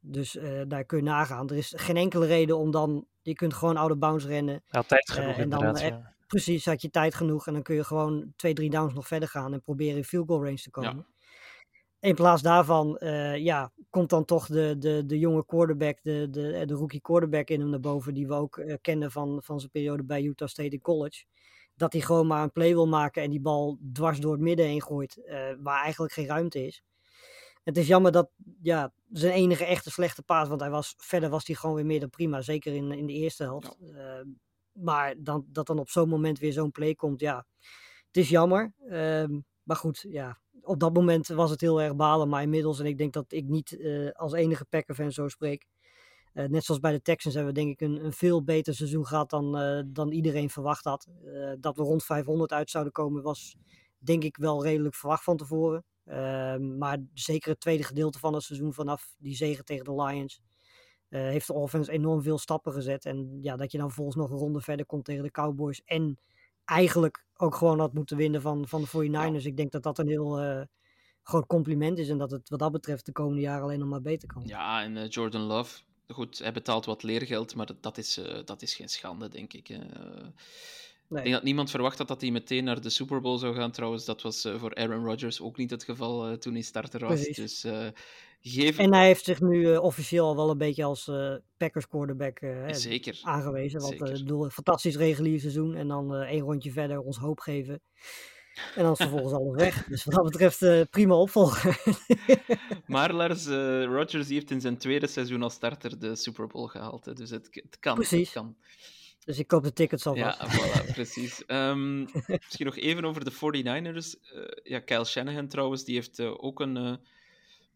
Dus uh, daar kun je nagaan. Er is geen enkele reden om dan... Je kunt gewoon out of bounds rennen. Ja, tijd genoeg en dan, ja. Precies, had je tijd genoeg. En dan kun je gewoon twee, drie downs nog verder gaan. En proberen in field goal range te komen. In plaats daarvan uh, ja, komt dan toch de, de, de jonge quarterback, de, de, de rookie quarterback in hem naar boven, die we ook uh, kennen van, van zijn periode bij Utah State in college. Dat hij gewoon maar een play wil maken en die bal dwars door het midden heen gooit, uh, waar eigenlijk geen ruimte is. Het is jammer dat ja, zijn enige echte slechte paas, want hij was, verder was hij gewoon weer meer dan prima, zeker in, in de eerste helft. Ja. maar dan, dat dan op zo'n moment weer zo'n play komt, ja, het is jammer. Ehm, maar goed, ja, op dat moment was het heel erg balen, maar inmiddels, en ik denk dat ik niet uh, als enige Packer-fan zo spreek, uh, net zoals bij de Texans hebben we denk ik een, een veel beter seizoen gehad dan, uh, dan iedereen verwacht had. dat we rond 500 uit zouden komen was denk ik wel redelijk verwacht van tevoren. Ehm, maar zeker het tweede gedeelte van het seizoen vanaf die zegen tegen de Lions heeft de offense enorm veel stappen gezet. En ja, dat je dan vervolgens nog een ronde verder komt tegen de Cowboys en eigenlijk ook gewoon had moeten winnen van, van de 49ers. Ja. Ik denk dat dat een heel uh, groot compliment is en dat het wat dat betreft de komende jaren alleen nog maar beter kan. Ja, en uh, Jordan Love, goed, hij betaalt wat leergeld, maar dat, dat is, uh, dat is geen schande, denk ik. Nee. Ik denk dat niemand verwacht had dat hij meteen naar de Super Bowl zou gaan. Trouwens, dat was voor Aaron Rodgers ook niet het geval toen hij starter was. Precies. Dus Geef... En hij heeft zich nu uh, officieel al wel een beetje als uh, Packers quarterback uh, Zeker. aangewezen. Want ik bedoel, een fantastisch regulier seizoen en dan één rondje verder ons hoop geven. En dan is vervolgens alles [laughs] weg. Dus wat dat betreft prima opvolger. [laughs] maar Lars, Rodgers heeft in zijn tweede seizoen als starter de Super Bowl gehaald. Hè. Dus het, het kan. Precies. Het kan. Dus ik koop de tickets alvast. Ja, voilà, precies. Ehm, misschien nog even over de 49ers. Uh, ja, Kyle Shanahan trouwens, die heeft uh, ook een, uh,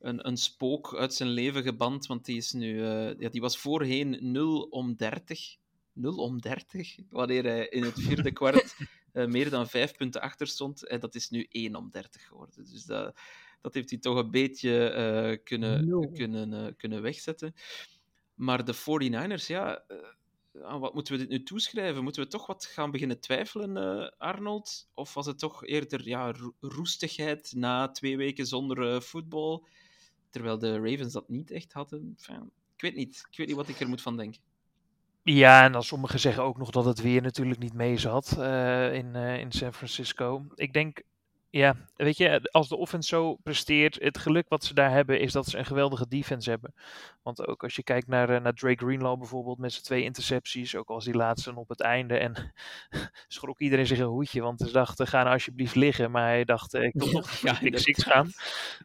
een, een spook uit zijn leven geband, want die, is nu, ja, die was voorheen 0 om 30. 0 om 30, wanneer hij in het vierde kwart [laughs] meer dan 5 punten achter stond. En dat is nu 1 om 30 geworden. Dus dat, dat heeft hij toch een beetje kunnen, kunnen, kunnen wegzetten. Maar de 49ers, ja aan wat moeten we dit nu toeschrijven? Moeten we toch wat gaan beginnen twijfelen, uh, Arnold? Of was het toch eerder ja, roestigheid na twee weken zonder uh, voetbal? Terwijl de Ravens dat niet echt hadden. Ik weet niet. Ik weet niet wat ik er moet van denken. Ja, en dan sommigen zeggen ook nog dat het weer natuurlijk niet mee zat uh, in, in San Francisco. Ik denk ja, weet je, als de offense zo presteert, het geluk wat ze daar hebben is dat ze een geweldige defense hebben. Want ook als je kijkt naar, uh, naar Drake Greenlaw bijvoorbeeld met zijn twee intercepties, ook als die laatste op het einde. En [laughs] schrok iedereen zich een hoedje, want ze dachten, ga nou alsjeblieft liggen. Maar hij dacht, uh, ik wil [laughs] toch ja, [laughs] six gaan.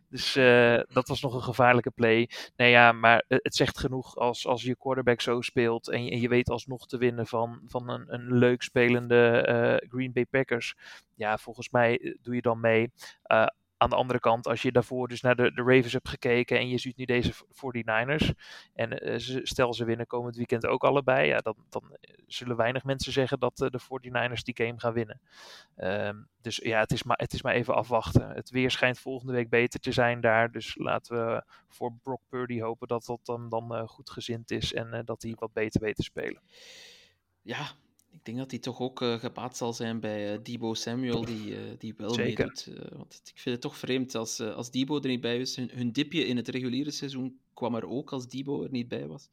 Dus uh, dat was nog een gevaarlijke play. Nee ja, maar het zegt genoeg als, als je quarterback zo speelt en je, en je weet alsnog te winnen van, van een, een leuk spelende Green Bay Packers. Ja, volgens mij doe je dan mee. Uh, aan de andere kant, als je daarvoor dus naar de, de Ravens hebt gekeken en je ziet nu deze 49ers en ze, stel ze winnen komend weekend ook allebei, ja, dan, dan zullen weinig mensen zeggen dat de 49ers die game gaan winnen. Um, dus ja, het is, maar, het is maar even afwachten. Het weer schijnt volgende week beter te zijn daar, dus laten we voor Brock Purdy hopen dat dat dan, dan goed gezind is en dat hij wat beter weet te spelen. Ja, ik denk dat hij toch ook uh, gebaat zal zijn bij uh, Debo Samuel, die, uh, die wel Zeker. meedoet. want ik vind het toch vreemd als, als Debo er niet bij is. Hun, hun, dipje in het reguliere seizoen kwam er ook als Debo er niet bij was.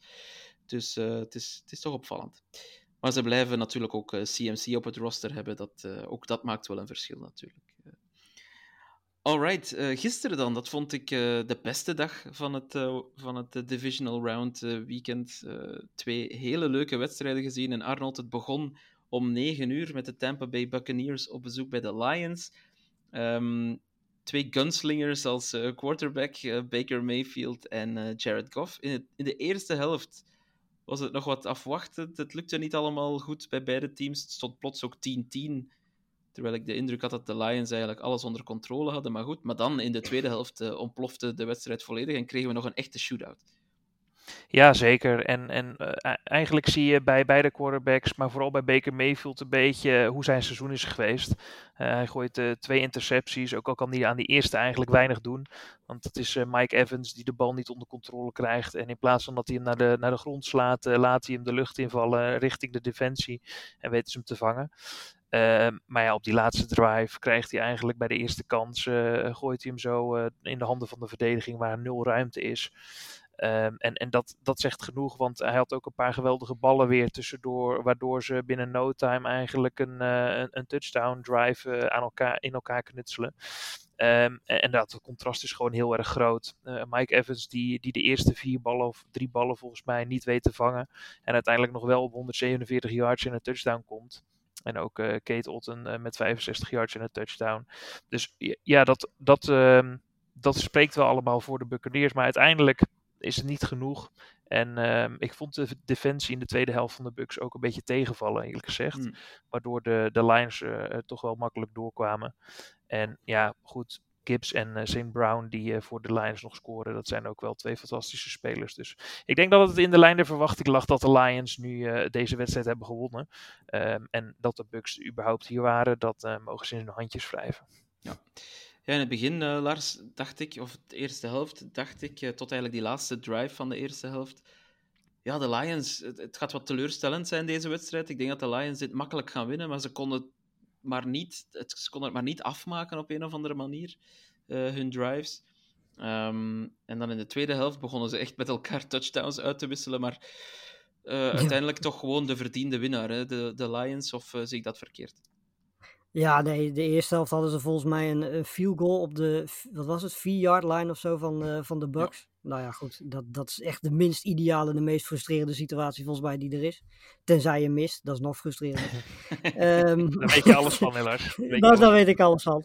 Dus het, is, het is toch opvallend. Maar ze blijven natuurlijk ook CMC op het roster hebben. Dat, ook dat maakt wel een verschil natuurlijk. Alright, uh, gisteren dan, dat vond ik uh, de beste dag van het, uh, van het divisional round weekend. twee hele leuke wedstrijden gezien. En Arnold, het begon om 9 uur met de Tampa Bay Buccaneers op bezoek bij de Lions. Um, twee gunslingers als quarterback, Baker Mayfield en Jared Goff. In, in de eerste helft was het nog wat afwachtend. Het lukte niet allemaal goed bij beide teams. Het stond plots ook 10-10 Terwijl ik de indruk had dat de Lions eigenlijk alles onder controle hadden. Maar goed, maar dan in de tweede helft uh, ontplofte de wedstrijd volledig en kregen we nog een echte shootout. Ja, zeker. En, en uh, eigenlijk zie je bij beide quarterbacks, maar vooral bij Baker Mayfield, een beetje hoe zijn seizoen is geweest. Uh, hij gooit twee intercepties, ook al kan hij aan die eerste eigenlijk weinig doen. Want het is Mike Evans die de bal niet onder controle krijgt. En in plaats van dat hij hem naar de, naar de grond slaat, laat hij hem de lucht invallen richting de defensie en weten ze hem te vangen. Uh, maar ja, op die laatste drive krijgt hij eigenlijk bij de eerste kans, gooit hij hem zo in de handen van de verdediging waar nul ruimte is. Um, en en dat, dat zegt genoeg, want hij had ook een paar geweldige ballen weer tussendoor, waardoor ze binnen no time eigenlijk een, een, een, touchdown drive aan elkaar, in elkaar knutselen. Um, en, dat contrast is gewoon heel erg groot. Mike Evans, die, die de eerste vier ballen of drie ballen volgens mij niet weet te vangen. En uiteindelijk nog wel op 147 yards in een touchdown komt. En ook Kate Otten met 65 yards en een touchdown. Dus ja, dat, dat, uh, dat spreekt wel allemaal voor de Buccaneers. Maar uiteindelijk is het niet genoeg. En ehm, ik vond de defensie in de tweede helft van de Bucks ook een beetje tegenvallen, eerlijk gezegd. Mm. Waardoor de, de Lions eh, toch wel makkelijk doorkwamen. En ja, goed, Gibbs en uh, St. Brown die uh, voor de Lions nog scoren. Dat zijn ook wel twee fantastische spelers. Dus ik denk dat het in de lijn der verwachting lag dat de Lions nu deze wedstrijd hebben gewonnen. Um, en dat de Bucks überhaupt hier waren, dat mogen ze in hun handjes wrijven. Ja. Ja, in het begin, Lars, dacht ik, of de eerste helft, dacht ik, tot eigenlijk die laatste drive van de eerste helft. Ja, de Lions, het, het gaat wat teleurstellend zijn deze wedstrijd. Ik denk dat de Lions dit makkelijk gaan winnen, maar ze konden maar niet, het, ze konden het maar niet afmaken op een of andere manier, uh, hun drives. Um, en dan in de tweede helft begonnen ze echt met elkaar touchdowns uit te wisselen, maar ja. uiteindelijk toch gewoon de verdiende winnaar, hè? De, de Lions, of zie ik dat verkeerd? Ja, nee, de eerste helft hadden ze volgens mij een, een field goal op de, wat was het, 4-yard line of zo van, uh, van de Bucks. Ja. Nou ja, goed, dat, dat is echt de minst ideale, de meest frustrerende situatie volgens mij die er is. Tenzij je mist, dat is nog frustrerender. um, [laughs] daar weet je alles van, helaas. [laughs] Nou, daar weet ik alles van.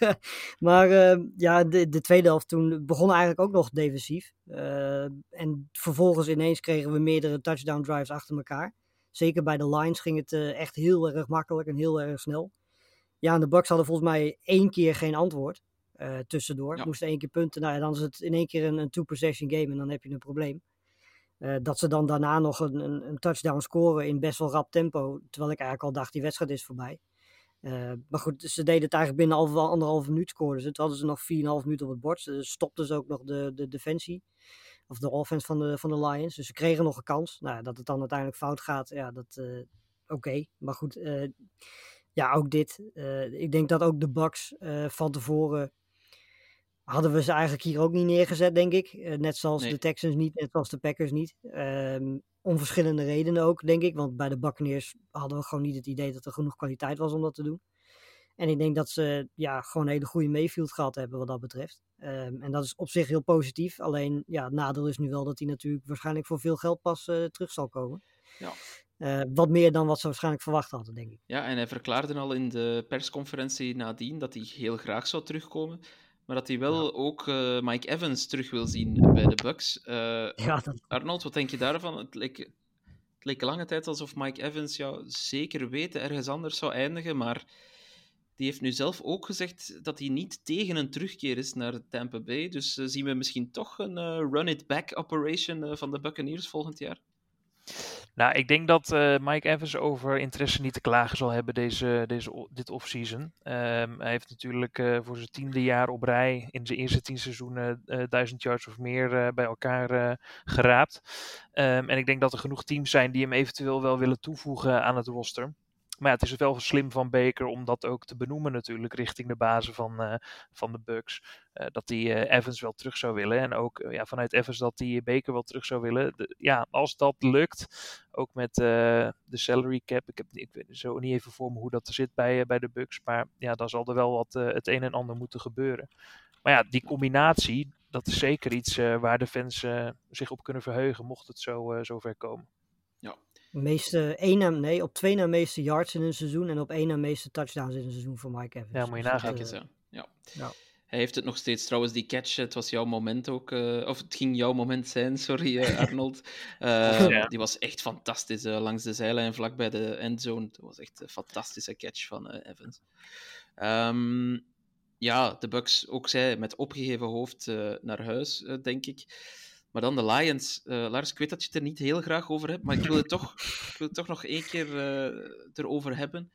[laughs] maar uh, ja, de, de tweede helft toen begon eigenlijk ook nog defensief. Uh, en vervolgens ineens kregen we meerdere touchdown drives achter elkaar. Zeker bij de Lions ging het eh, echt heel erg makkelijk en heel erg snel. Ja, en de Bucks hadden volgens mij één keer geen antwoord eh, tussendoor. Ja. Moesten één keer punten. Nou ja, dan is het in één keer een, een two-possession game en dan heb je een probleem. Eh, dat ze dan daarna nog een, een, een touchdown scoren in best wel rap tempo. Terwijl ik eigenlijk al dacht, die wedstrijd is voorbij. Eh, maar goed, ze deden het eigenlijk binnen half, anderhalve minuut scoorden ze. Toen hadden ze nog 4,5 minuten op het bord. Ze stopten ze ook nog de, de defensie. Of de offense van de, van de Lions. Dus ze kregen nog een kans. Nou, ja, dat het dan uiteindelijk fout gaat, ja, dat... Oké, maar goed. Ja, ook dit. eh, ik denk dat ook de Bucks eh, van tevoren... Hadden we ze eigenlijk hier ook niet neergezet, denk ik. Eh, net zoals Nee. de Texans niet, net zoals de Packers niet. Ehm, om verschillende redenen ook, denk ik. Want bij de Buccaneers hadden we gewoon niet het idee dat er genoeg kwaliteit was om dat te doen. En ik denk dat ze ja, gewoon een hele goede Mayfield gehad hebben wat dat betreft. Ehm, en dat is op zich heel positief. Alleen ja, het nadeel is nu wel dat hij natuurlijk waarschijnlijk voor veel geld pas terug zal komen. Ja. Eh, wat meer dan wat ze waarschijnlijk verwacht hadden, denk ik. Ja, en hij verklaarde al in de persconferentie nadien dat hij heel graag zou terugkomen. Maar dat hij wel ook eh, Mike Evans terug wil zien bij de Bucks. Eh, Ja, dat, Arnold, wat denk je daarvan? Het leek, het leek lange tijd alsof Mike Evans ja, zeker weten ergens anders zou eindigen, maar die heeft nu zelf ook gezegd dat hij niet tegen een terugkeer is naar Tampa Bay. Dus zien we misschien toch een run-it-back operation van de Buccaneers volgend jaar? Nou, ik denk dat eh, Mike Evans over interesse niet te klagen zal hebben deze, deze, dit offseason. Ehm hij heeft natuurlijk eh, voor zijn tiende jaar op rij in zijn eerste tien seizoenen eh, duizend yards of meer bij elkaar geraapt. Ehm, en ik denk dat er genoeg teams zijn die hem eventueel wel willen toevoegen aan het roster. Maar ja, het is wel slim van Baker om dat ook te benoemen natuurlijk richting de bazen van, eh, van de Bucks. Eh, dat hij eh, Evans wel terug zou willen. En ook ja, vanuit Evans dat hij Baker wel terug zou willen. Ja, als dat lukt, ook met de salary cap. Ik heb ik weet zo niet even voor me hoe dat zit bij, bij de Bucks. Maar ja, dan zal er wel wat het een en ander moeten gebeuren. Maar ja, die combinatie, dat is zeker iets waar de fans zich op kunnen verheugen, mocht het zo zover komen. Meeste, één na, nee, op twee na meeste yards in een seizoen en op één na meeste touchdowns in een seizoen voor Mike Evans. Ja, moet je Dus nagaan. Eh, eens, ja. ja. Hij heeft het nog steeds. Trouwens, die catch, het was jouw moment ook. eh, of het ging jouw moment zijn, [laughs] sorry eh, Arnold. Eh, [laughs] Ja. Die was echt fantastisch langs de zijlijn, vlak bij de endzone. Dat was echt een fantastische catch van Evans. Ehm, ja, de Bucks, ook zij, met opgeheven hoofd eh, naar huis, denk ik. Maar dan de Lions. Eh, Lars, ik weet dat je het er niet heel graag over hebt, maar ik wil het toch, ik wil het toch nog één keer eh, erover hebben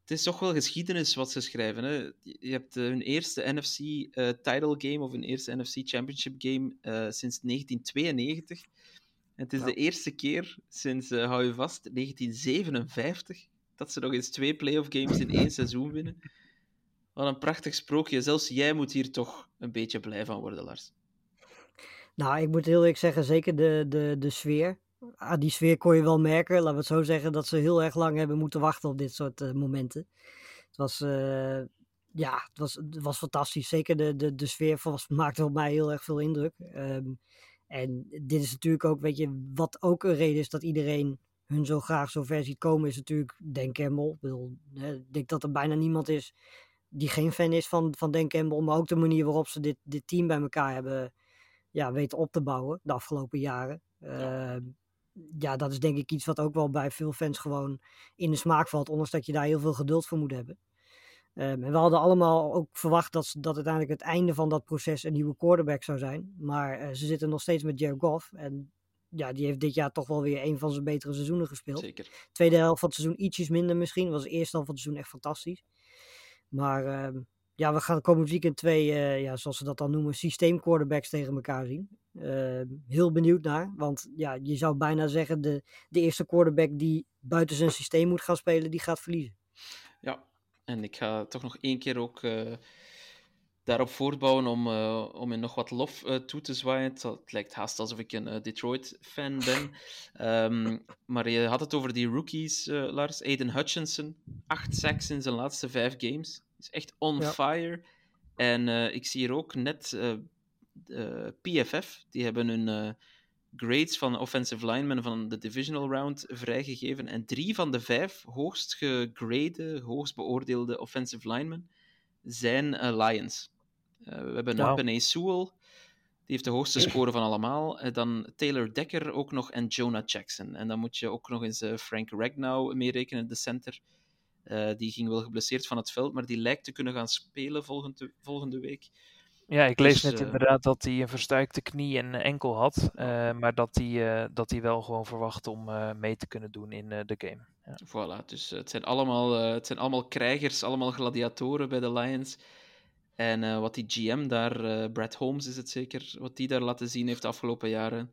het is toch wel geschiedenis wat ze schrijven. Hè? Je hebt eh, hun eerste NFC title game of hun eerste NFC championship game sinds 1992. En het is Ja. de eerste keer sinds, hou je vast, 1957 dat ze nog eens twee playoff games in één seizoen winnen. Wat een prachtig sprookje. Zelfs jij moet hier toch een beetje blij van worden, Lars. Nou, ik moet heel eerlijk zeggen, zeker de, de, de sfeer. Ah, die sfeer kon je wel merken. Laten we het zo zeggen dat ze heel erg lang hebben moeten wachten op dit soort eh, momenten. Het was, eh, ja, het was, het was fantastisch. Zeker de, de, de sfeer was, [laughs] maakte op mij heel erg veel indruk. Ehm, en dit is natuurlijk ook, weet je, wat ook een reden is dat iedereen hun zo graag zo ver ziet komen, is natuurlijk Dan Campbell. Ik, bedoel, denk dat er bijna niemand is die geen fan is van, van Dan Campbell. Maar ook de manier waarop ze dit, dit team bij elkaar hebben ja, weten op te bouwen de afgelopen jaren. Ehm, ja, dat is denk ik iets wat ook wel bij veel fans gewoon in de smaak valt, ondanks dat je daar heel veel geduld voor moet hebben. Ehm, en we hadden allemaal ook verwacht dat, dat uiteindelijk het einde van dat proces een nieuwe quarterback zou zijn. Maar eh, ze zitten nog steeds met Jared Goff. En ja, die heeft dit jaar toch wel weer een van zijn betere seizoenen gespeeld. Zeker. Tweede helft van het seizoen ietsjes minder misschien. Was de eerste helft van het seizoen echt fantastisch. Maar ehm, ja, we gaan komend weekend twee, eh, ja, zoals ze dat dan noemen, systeemquarterbacks tegen elkaar zien. Ehm, heel benieuwd naar. Want ja, je zou bijna zeggen, de, de eerste quarterback die buiten zijn systeem moet gaan spelen, die gaat verliezen. Ja, en ik ga toch nog één keer ook eh, daarop voortbouwen om, eh, om in nog wat lof toe te zwaaien. Het, lijkt haast alsof ik een Detroit-fan ben. [laughs] Ehm, maar je had het over die rookies, Lars. Aiden Hutchinson, acht sacks in zijn laatste vijf games. Is echt on Ja. fire. En eh, ik zie hier ook net eh, eh, PFF, die hebben hun grades van offensive linemen van de divisional round vrijgegeven. En drie van de vijf hoogst gegrade, hoogst beoordeelde offensive linemen zijn Lions. We hebben. Penny Sewell, Die heeft de hoogste score van allemaal. Dan Taylor Decker ook nog en Jonah Jackson. En dan moet je ook nog eens Frank Ragnow meerekenen, de center. Eh, die ging wel geblesseerd van het veld, maar die lijkt te kunnen gaan spelen volgende, volgende week. Ja, ik lees Dus, net eh, inderdaad dat hij een verstuikte knie en enkel had. eh, maar dat hij, dat hij wel gewoon verwacht om mee te kunnen doen in de game. Ja. Voilà, dus het, zijn allemaal, het zijn allemaal krijgers, allemaal gladiatoren bij de Lions. En wat die GM daar, Brad Holmes is het zeker, wat die daar laten zien heeft de afgelopen jaren.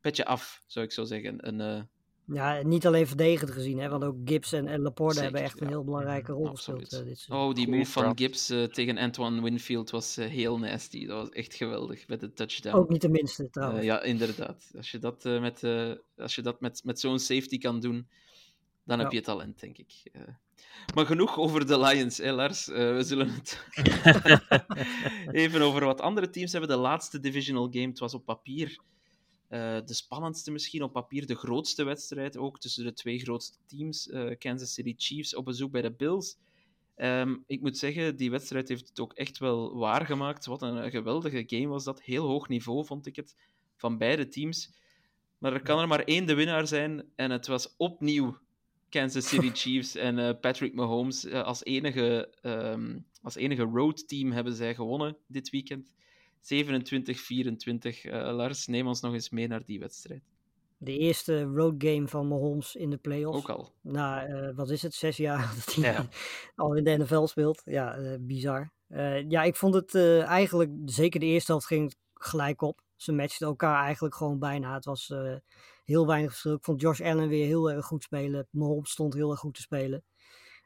Petje af, zou ik zo zeggen. Een, Ja, niet alleen verdedigend gezien, hè, want ook Gibbs en, en Laporte Zeker, hebben echt een ja. heel belangrijke rol Absoluut. gespeeld. eh, dit seizoen. Oh, die move van. Gibbs eh, tegen Antoine Winfield was eh, heel nasty. Dat was echt geweldig, met de touchdown. Ook niet de minste trouwens. Ja, inderdaad. Als je dat, eh, met, eh, als je dat met, met zo'n safety kan doen, dan heb je talent, denk ik. Eh, maar genoeg over de Lions, hè, Lars. Eh, we zullen het [laughs] [laughs] even over wat andere teams hebben. De laatste divisional game, het was op papier eh, de spannendste misschien, op papier de grootste wedstrijd ook tussen de twee grootste teams. eh, Kansas City Chiefs op bezoek bij de Bills. Ehm, ik moet zeggen, die wedstrijd heeft het ook echt wel waargemaakt. Wat een, geweldige game was dat. Heel hoog niveau vond ik het van beide teams. Maar er kan er maar één de winnaar zijn. En het was opnieuw Kansas City [laughs] Chiefs en eh, Patrick Mahomes. als, enige, ehm, als enige roadteam hebben zij gewonnen dit weekend. 27-24. Eh, Lars, neem ons nog eens mee naar die wedstrijd. De eerste road game van Mahomes in de playoffs. Ook al. Na, eh, wat is het, zes jaar [laughs] dat hij Ja. al in de NFL speelt. Ja, eh, bizar. Eh, ja, ik vond het eh, eigenlijk, zeker de eerste helft ging het gelijk op. Ze matchten elkaar eigenlijk gewoon bijna. Het was eh, heel weinig verschil. Ik vond Josh Allen weer heel erg goed spelen. Mahomes stond heel erg goed te spelen.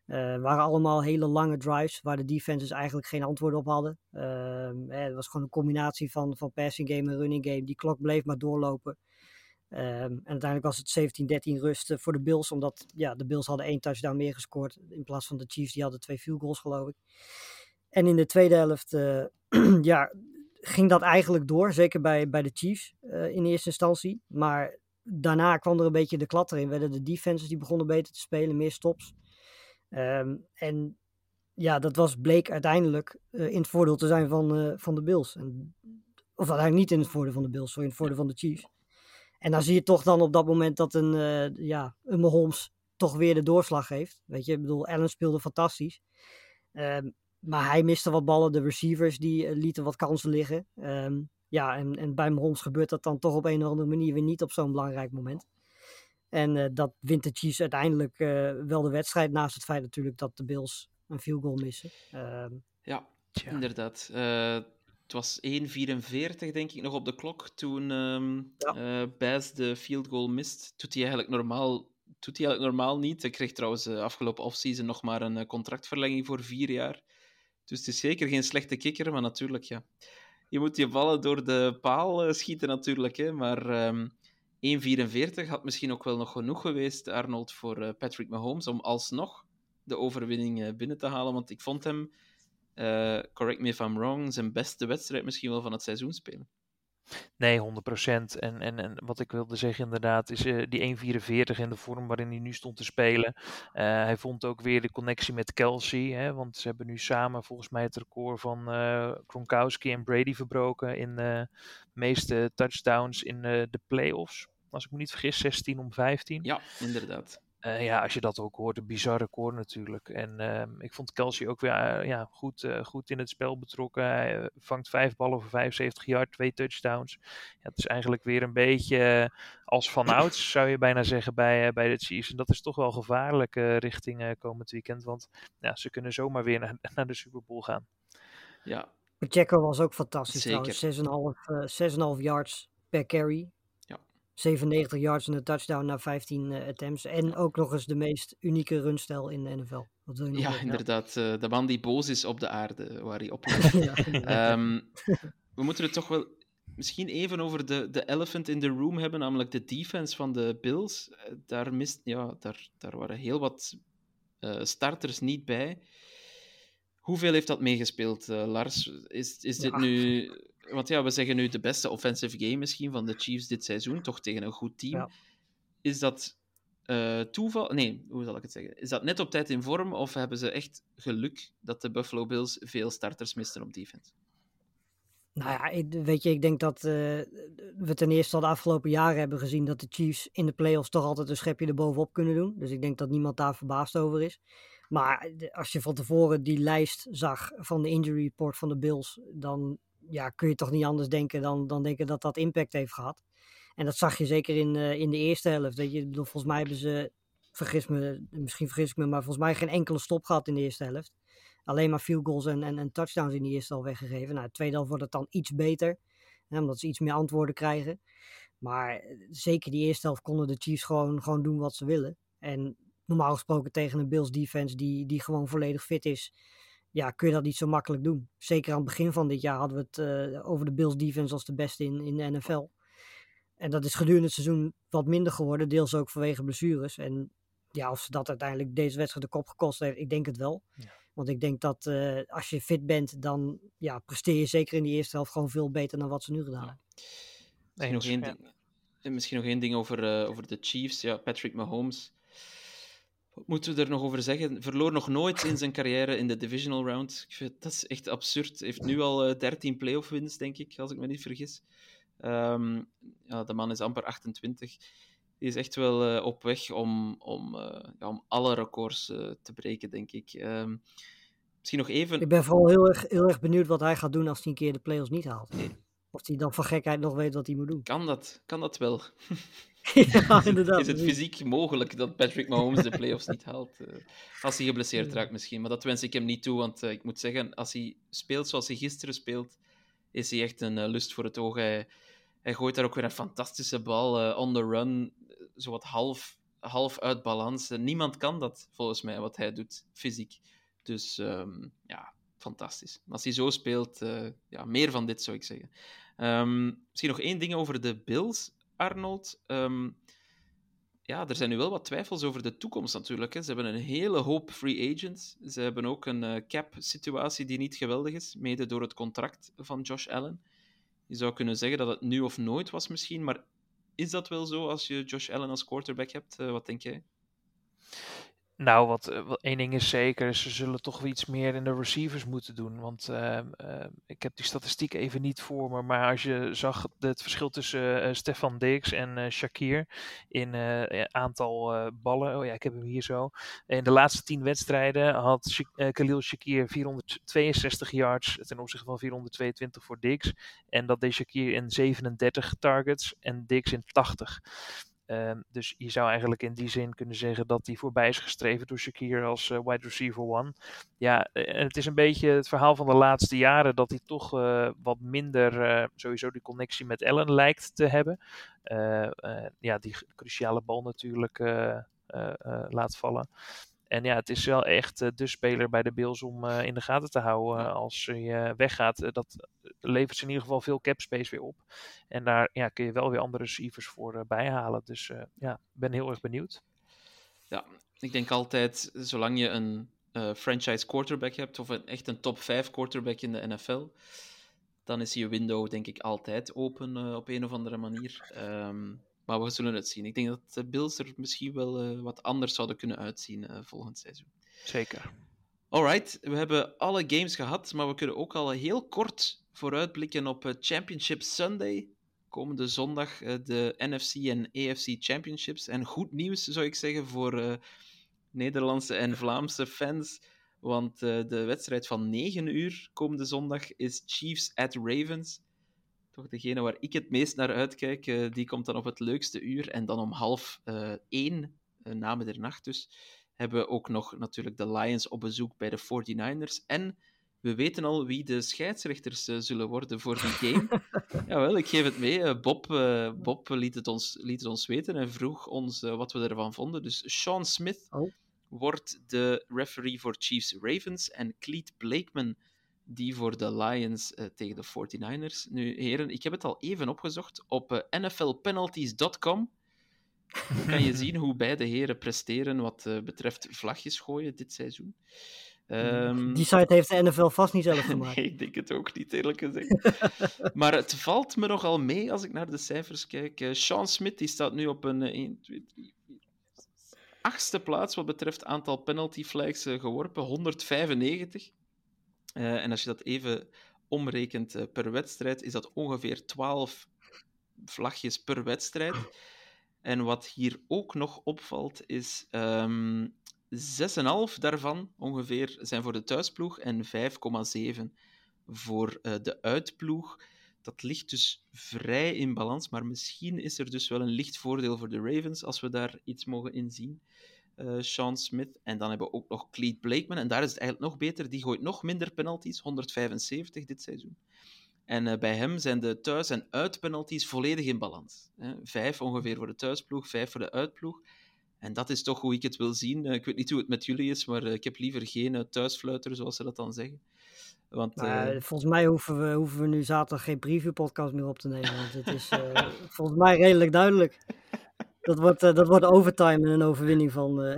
Het waren allemaal hele lange drives waar de defenses eigenlijk geen antwoorden op hadden. Ehm, eh, het was gewoon een combinatie van, van passing game en running game. Die klok bleef maar doorlopen. Ehm, en uiteindelijk was het 17-13 rust eh, voor de Bills, omdat ja, de Bills hadden één touchdown meer gescoord in plaats van de Chiefs, die hadden twee field goals geloof ik. En in de tweede helft eh, [clears throat] ja, ging dat eigenlijk door, zeker bij, bij de Chiefs in eerste instantie. Maar daarna kwam er een beetje de klad erin, werden de defenses die begonnen beter te spelen, meer stops. Ehm, en ja, dat was, bleek uiteindelijk eh, in het voordeel te zijn van, eh, van de Bills. En, of eigenlijk niet in het voordeel van de Bills, sorry, in het voordeel van de Chiefs. En dan zie je toch dan op dat moment dat een, eh, ja, een Mahomes toch weer de doorslag heeft. Weet je, ik bedoel, Allen speelde fantastisch. Ehm, maar hij miste wat ballen. De receivers die lieten wat kansen liggen. Ehm, ja, en, en bij Mahomes gebeurt dat dan toch op een of andere manier weer niet op zo'n belangrijk moment. En eh, dat wint de Chiefs uiteindelijk eh, wel de wedstrijd. Naast het feit natuurlijk dat de Bills een field goal missen. Ehm, Ja, Tja. inderdaad. Eh, het was 1.44, denk ik, nog op de klok toen ehm Ja. eh, Baz de field goal mist. Doet hij eigenlijk normaal, doet hij eigenlijk normaal niet. Hij kreeg trouwens afgelopen offseason nog maar een contractverlenging voor vier jaar. Dus het is zeker geen slechte kikker, maar natuurlijk, ja. Je moet je ballen door de paal schieten natuurlijk, hè. Maar ehm 1.44 had misschien ook wel nog genoeg geweest, Arnold, voor eh, Patrick Mahomes, om alsnog de overwinning eh, binnen te halen. Want ik vond hem eh, correct me if I'm wrong, zijn beste wedstrijd misschien wel van het seizoen spelen. Nee, 100%. En, en, en wat ik wilde zeggen inderdaad, is eh, die 1.44 in de vorm waarin hij nu stond te spelen. Eh, hij vond ook weer de connectie met Kelsey, hè, want ze hebben nu samen volgens mij het record van eh Gronkowski en Brady verbroken in de meeste touchdowns in de playoffs. Als ik me niet vergis, 16 om 15. Ja, inderdaad. Eh, ja, als je dat ook hoort, een bizar record natuurlijk. En ehm, ik vond Kelsey ook weer eh, ja, goed, eh, goed in het spel betrokken. Hij vangt vijf ballen voor 75 yard, twee touchdowns. Ja, het is eigenlijk weer een beetje als vanouds, [coughs] zou je bijna zeggen, bij, eh, bij de Chiefs. En dat is toch wel gevaarlijk eh, richting eh, komend weekend. Want ja, ze kunnen zomaar weer naar, [laughs] naar de Super Bowl gaan. Ja, Pacheco was ook fantastisch Zeker. trouwens. 6,5 eh, 6,5 yards per carry. Ja. 97 yards en een touchdown na 15 eh, attempts. En ook nog eens de meest unieke runstijl in de NFL. Wat wil je nog ja meer? inderdaad. eh, de man die boos is op de aarde, waar hij [laughs] op. Ja. Ehm, we moeten het toch wel misschien even over de, de elephant in the room hebben, namelijk de defense van de Bills. Eh, Daar, mist, ja, daar, daar waren heel wat starters niet bij. Hoeveel heeft dat meegespeeld, Lars? Is, is dit Ja. nu... Want ja, we zeggen nu de beste offensive game misschien van de Chiefs dit seizoen, toch tegen een goed team. Ja. Is dat eh, toeval? Nee, hoe zal ik het zeggen? Is dat net op tijd in vorm, of hebben ze echt geluk dat de Buffalo Bills veel starters misten op defense? Nou ja, ik, weet je, ik denk dat uh, we ten eerste al de afgelopen jaren hebben gezien dat de Chiefs in de playoffs toch altijd een schepje erbovenop kunnen doen. Dus ik denk dat niemand daar verbaasd over is. Maar als je van tevoren die lijst zag van de injury report van de Bills, dan ja, kun je toch niet anders denken dan, dan denken dat dat impact heeft gehad. En dat zag je zeker in, uh, in de eerste helft. Weet je, bedoel, volgens mij hebben ze, vergis me, misschien vergis ik me, maar volgens mij geen enkele stop gehad in de eerste helft. Alleen maar field goals en, en, touchdowns in de eerste al weggegeven. Nou, de tweede helft wordt het dan iets beter, hè, omdat ze iets meer antwoorden krijgen. Maar eh, zeker die eerste helft konden de Chiefs gewoon, gewoon doen wat ze willen. En normaal gesproken tegen een Bills defense die, die gewoon volledig fit is, ja, kun je dat niet zo makkelijk doen. Zeker aan het begin van dit jaar hadden we het uh, over de Bills defense als de beste in, in de NFL. En dat is gedurende het seizoen wat minder geworden, deels ook vanwege blessures. En ja, of ze dat uiteindelijk deze wedstrijd de kop gekost heeft, ik denk het wel. Ja. Want ik denk dat uh, als je fit bent, dan ja, presteer je zeker in die eerste helft gewoon veel beter dan wat ze nu gedaan hebben. Misschien, nog één ding, misschien nog één ding over, uh, over de Chiefs. Ja, Patrick Mahomes. Wat moeten we er nog over zeggen? Verloor nog nooit in zijn carrière in de divisional round. Ik vind, dat is echt absurd. Heeft nu al uh, 13 playoff wins, denk ik, als ik me niet vergis. Um, ja, de man is amper 28. Die is echt wel uh, op weg om, om, uh, ja, om alle records te breken, denk ik. Um, misschien nog even. Ik ben vooral heel erg, heel erg benieuwd wat hij gaat doen als hij een keer de playoffs niet haalt. Nee. Of hij dan van gekheid nog weet wat hij moet doen. Kan dat? Kan dat wel? [laughs] [laughs] ja, inderdaad. Is het fysiek mogelijk dat Patrick Mahomes de playoffs niet haalt? als hij geblesseerd raakt misschien. Maar dat wens ik hem niet toe, want ik moet zeggen, als hij speelt zoals hij gisteren speelt, is hij echt een lust voor het oog. Hij, hij gooit daar ook weer een fantastische bal on the run, zo wat half, half uit balans. niemand kan dat, volgens mij, wat hij doet, fysiek. Dus um, ja, fantastisch. Als hij zo speelt, ja, meer van dit zou ik zeggen. Um, misschien nog één ding over de Bills, Arnold. Um, ja, er zijn nu wel wat twijfels over de toekomst natuurlijk. Hè. Ze hebben een hele hoop free agents. Ze hebben ook een uh, cap-situatie die niet geweldig is, mede door het contract van Josh Allen. Je zou kunnen zeggen dat het nu of nooit was misschien, maar is dat wel zo als je Josh Allen als quarterback hebt? Uh, wat denk jij? Nou, wat, wat één ding is zeker, ze zullen toch iets meer in de receivers moeten doen. Want uh, uh, ik heb die statistiek even niet voor me. Maar als je zag het verschil tussen uh, Stefan Diggs en Shakir in aantal ballen. Oh ja, ik heb hem hier zo. In de laatste tien wedstrijden had Khalil Shakir 462 yards ten opzichte van 422 voor Diggs. En dat deed Shakir in 37 targets en Diggs in 80. Um, dus je zou eigenlijk in die zin kunnen zeggen dat hij voorbij is gestreven door Shakir als uh, wide receiver one. Ja, en het is een beetje het verhaal van de laatste jaren dat hij toch wat minder sowieso die connectie met Allen lijkt te hebben. ja, die cruciale bal natuurlijk laat vallen. En ja, het is wel echt uh, de speler bij de Bills om uh, in de gaten te houden. Als hij weggaat, dat levert ze in ieder geval veel cap space weer op. En daar ja, kun je wel weer andere receivers voor bijhalen. Dus ja, ik ben heel erg benieuwd. Ja, ik denk altijd, zolang je een franchise quarterback hebt, of een, echt een top 5 quarterback in de NFL, dan is je window denk ik altijd open op een of andere manier. Um, maar we zullen het zien. Ik denk dat de Bills er misschien wel uh, wat anders zouden kunnen uitzien uh, volgend seizoen. Zeker. Alright, we hebben alle games gehad, maar we kunnen ook al heel kort vooruitblikken op uh, Championship Sunday. Komende zondag de NFC en AFC Championships. En goed nieuws zou ik zeggen voor Nederlandse en Vlaamse fans. Want de wedstrijd van 9 uur komende zondag is Chiefs at Ravens toch degene waar ik het meest naar uitkijk, uh, die komt dan op het leukste uur. En dan om half uh, één, uh, na middernacht dus, hebben we ook nog natuurlijk de Lions op bezoek bij de 49ers. En we weten al wie de scheidsrechters zullen worden voor die game. [laughs] Jawel, ik geef het mee. Bob, Bob liet, het ons, liet het ons weten en vroeg ons wat we ervan vonden. Dus Sean Smith oh. wordt de referee voor Chiefs Ravens en Cleet Blakeman die voor de Lions uh, tegen de 49ers. Nu, heren, ik heb het al even opgezocht. Op uh, eh, nflpenalties.com [laughs] kan je zien hoe beide heren presteren wat uh, betreft vlagjes gooien dit seizoen. Um, die site heeft de NFL vast niet zelf gemaakt. [laughs] nee, ik denk het ook niet, eerlijk gezegd. [laughs] maar het valt me nogal mee als ik naar de cijfers kijk. Sean Smith die staat nu op een 1, 2, 3, 4, achtste plaats wat betreft aantal penalty flags geworpen, 195. Uh, en als je dat even omrekent eh, per wedstrijd, is dat ongeveer 12 vlagjes per wedstrijd. En wat hier ook nog opvalt, is ehm 6,5 daarvan ongeveer zijn voor de thuisploeg en 5,7 voor eh, de uitploeg. Dat ligt dus vrij in balans, maar misschien is er dus wel een licht voordeel voor de Ravens als we daar iets mogen inzien. Eh Sean Smith. En dan hebben we ook nog Cleet Blakeman. En daar is het eigenlijk nog beter. Die gooit nog minder penalties, 175 dit seizoen. En eh, bij hem zijn de thuis- en uitpenalties volledig in balans. Hè. Vijf ongeveer voor de thuisploeg, vijf voor de uitploeg. En dat is toch hoe ik het wil zien. Eh, ik weet niet hoe het met jullie is, maar ik heb liever geen thuisfluiter, zoals ze dat dan zeggen. Want, Maar eh, volgens mij hoeven we, hoeven we nu zaterdag geen preview-podcast meer op te nemen. Want het is [laughs] volgens mij redelijk duidelijk. Dat wordt, eh, dat wordt overtime en een overwinning van. eh,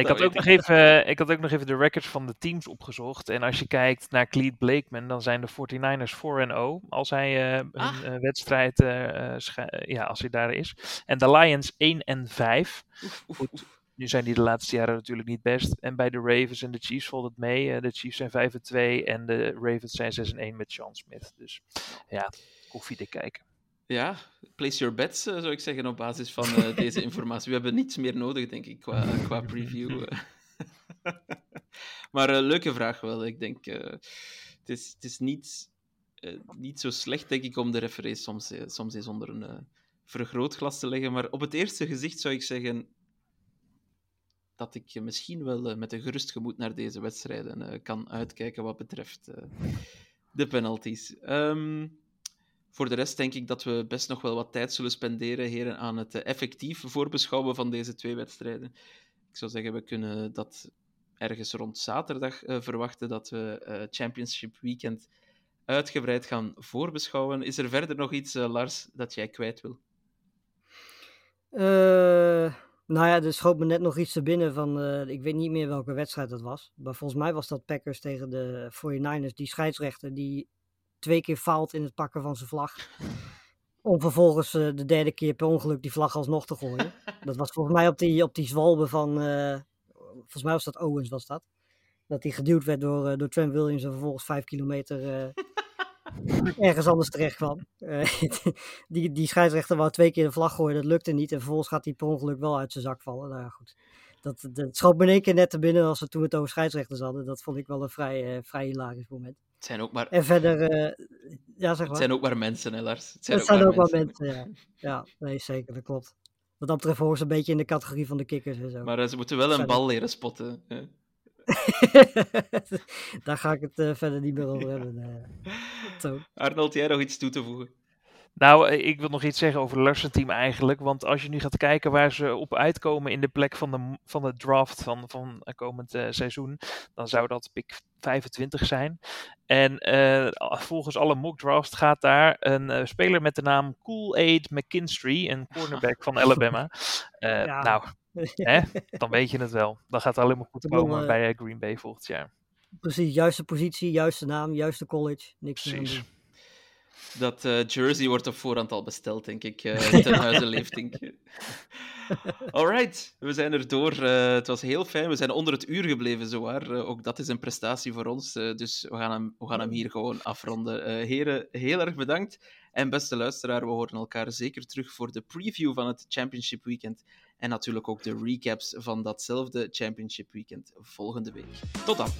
ik, had ook nog even, ik had ook nog even de records van de teams opgezocht. En als je kijkt naar Cleet Blakeman, dan zijn de 49ers 4-0 als hij eh, Ah. een eh, wedstrijd, scha- eh, ja, als hij daar is. En de Lions 1 en 5. oef, oef, Goed. oef. Nu zijn die de laatste jaren natuurlijk niet best. En bij de Ravens en de Chiefs valt het mee. Eh, de Chiefs zijn 5 en 2 en de Ravens zijn 6 en 1 met Sean Smith. Dus ja, koffiedik kijken. Ja, place your bets, eh, zou ik zeggen, op basis van eh, [laughs] deze informatie. We hebben niets meer nodig, denk ik, qua, [laughs] qua preview. eh. maar eh, leuke vraag wel. Ik denk, het is, het is niet, niet zo slecht, denk ik, om de referees soms, soms eens onder een vergrootglas te leggen. Maar op het eerste gezicht zou ik zeggen dat ik misschien wel met een gerust gemoed naar deze wedstrijden kan uitkijken wat betreft de penalties. Ehm, voor de rest denk ik dat we best nog wel wat tijd zullen spenderen, heren, aan het eh, effectief voorbeschouwen van deze twee wedstrijden. Ik zou zeggen, we kunnen dat ergens rond zaterdag eh, verwachten, dat we eh, Championship Weekend uitgebreid gaan voorbeschouwen. Is er verder nog iets, Lars, dat jij kwijt wil? Nou ja, er schoot me net nog iets te binnen van, ik weet niet meer welke wedstrijd dat was. Maar volgens mij was dat Packers tegen de 49ers, die scheidsrechter die twee keer faalt in het pakken van zijn vlag. Om vervolgens eh, de derde keer per ongeluk die vlag alsnog te gooien. [laughs] Dat was volgens mij op die, op die zwalbe van, eh, volgens mij was dat Owens was dat. Dat hij geduwd werd door, eh, door Trent Williams en vervolgens vijf kilometer [laughs] ergens anders terecht kwam. [laughs] Die, die scheidsrechter wou twee keer de vlag gooien, dat lukte niet. En vervolgens gaat hij per ongeluk wel uit zijn zak vallen. Nou ja, goed. Dat, dat schoot me in één keer net te binnen als we toen het over scheidsrechters hadden. Dat vond ik wel een vrij, vrij hilarisch moment. Het zijn ook maar, En verder, eh, ja zeg het maar. zijn ook maar mensen, hè, Lars? Het zijn, Het zijn ook wel mensen, ja. Ja, nee, zeker, dat klopt. Wat dat betreft ze een beetje in de categorie van de kikkers en zo. Maar eh, ze moeten wel een Zijn bal leren spotten. hè. [laughs] Daar ga ik het eh, verder niet meer over hebben. [laughs] Arnold, jij nog iets toe te voegen? Nou, eh, ik wil nog iets zeggen over het Larsen-team eigenlijk. Want als je nu gaat kijken waar ze op uitkomen in de plek van de, van de draft van, van eh, komend eh, seizoen, dan zou dat pick 25 zijn. En volgens alle mock drafts gaat daar een speler met de naam Kool-Aid McKinstry, een [laughs] cornerback van Alabama. Ja. Nou, [laughs] hè, dan weet je het wel. Dan gaat het alleen maar goed komen bij Green Bay volgend jaar. Precies, juiste positie, juiste naam, juiste college. Niks Precies. Dat eh, jersey wordt op voorhand al besteld, denk ik, eh [laughs] ten huize Leeftink. Alright, we zijn er door. Eh, het was heel fijn. We zijn onder het uur gebleven, zowaar. Eh, ook dat is een prestatie voor ons. dus we gaan, hem, we gaan hem hier gewoon afronden. Heren, heel erg bedankt. En beste luisteraar, we horen elkaar zeker terug voor de preview van het Championship Weekend. En natuurlijk ook de recaps van datzelfde Championship Weekend volgende week. Tot dan.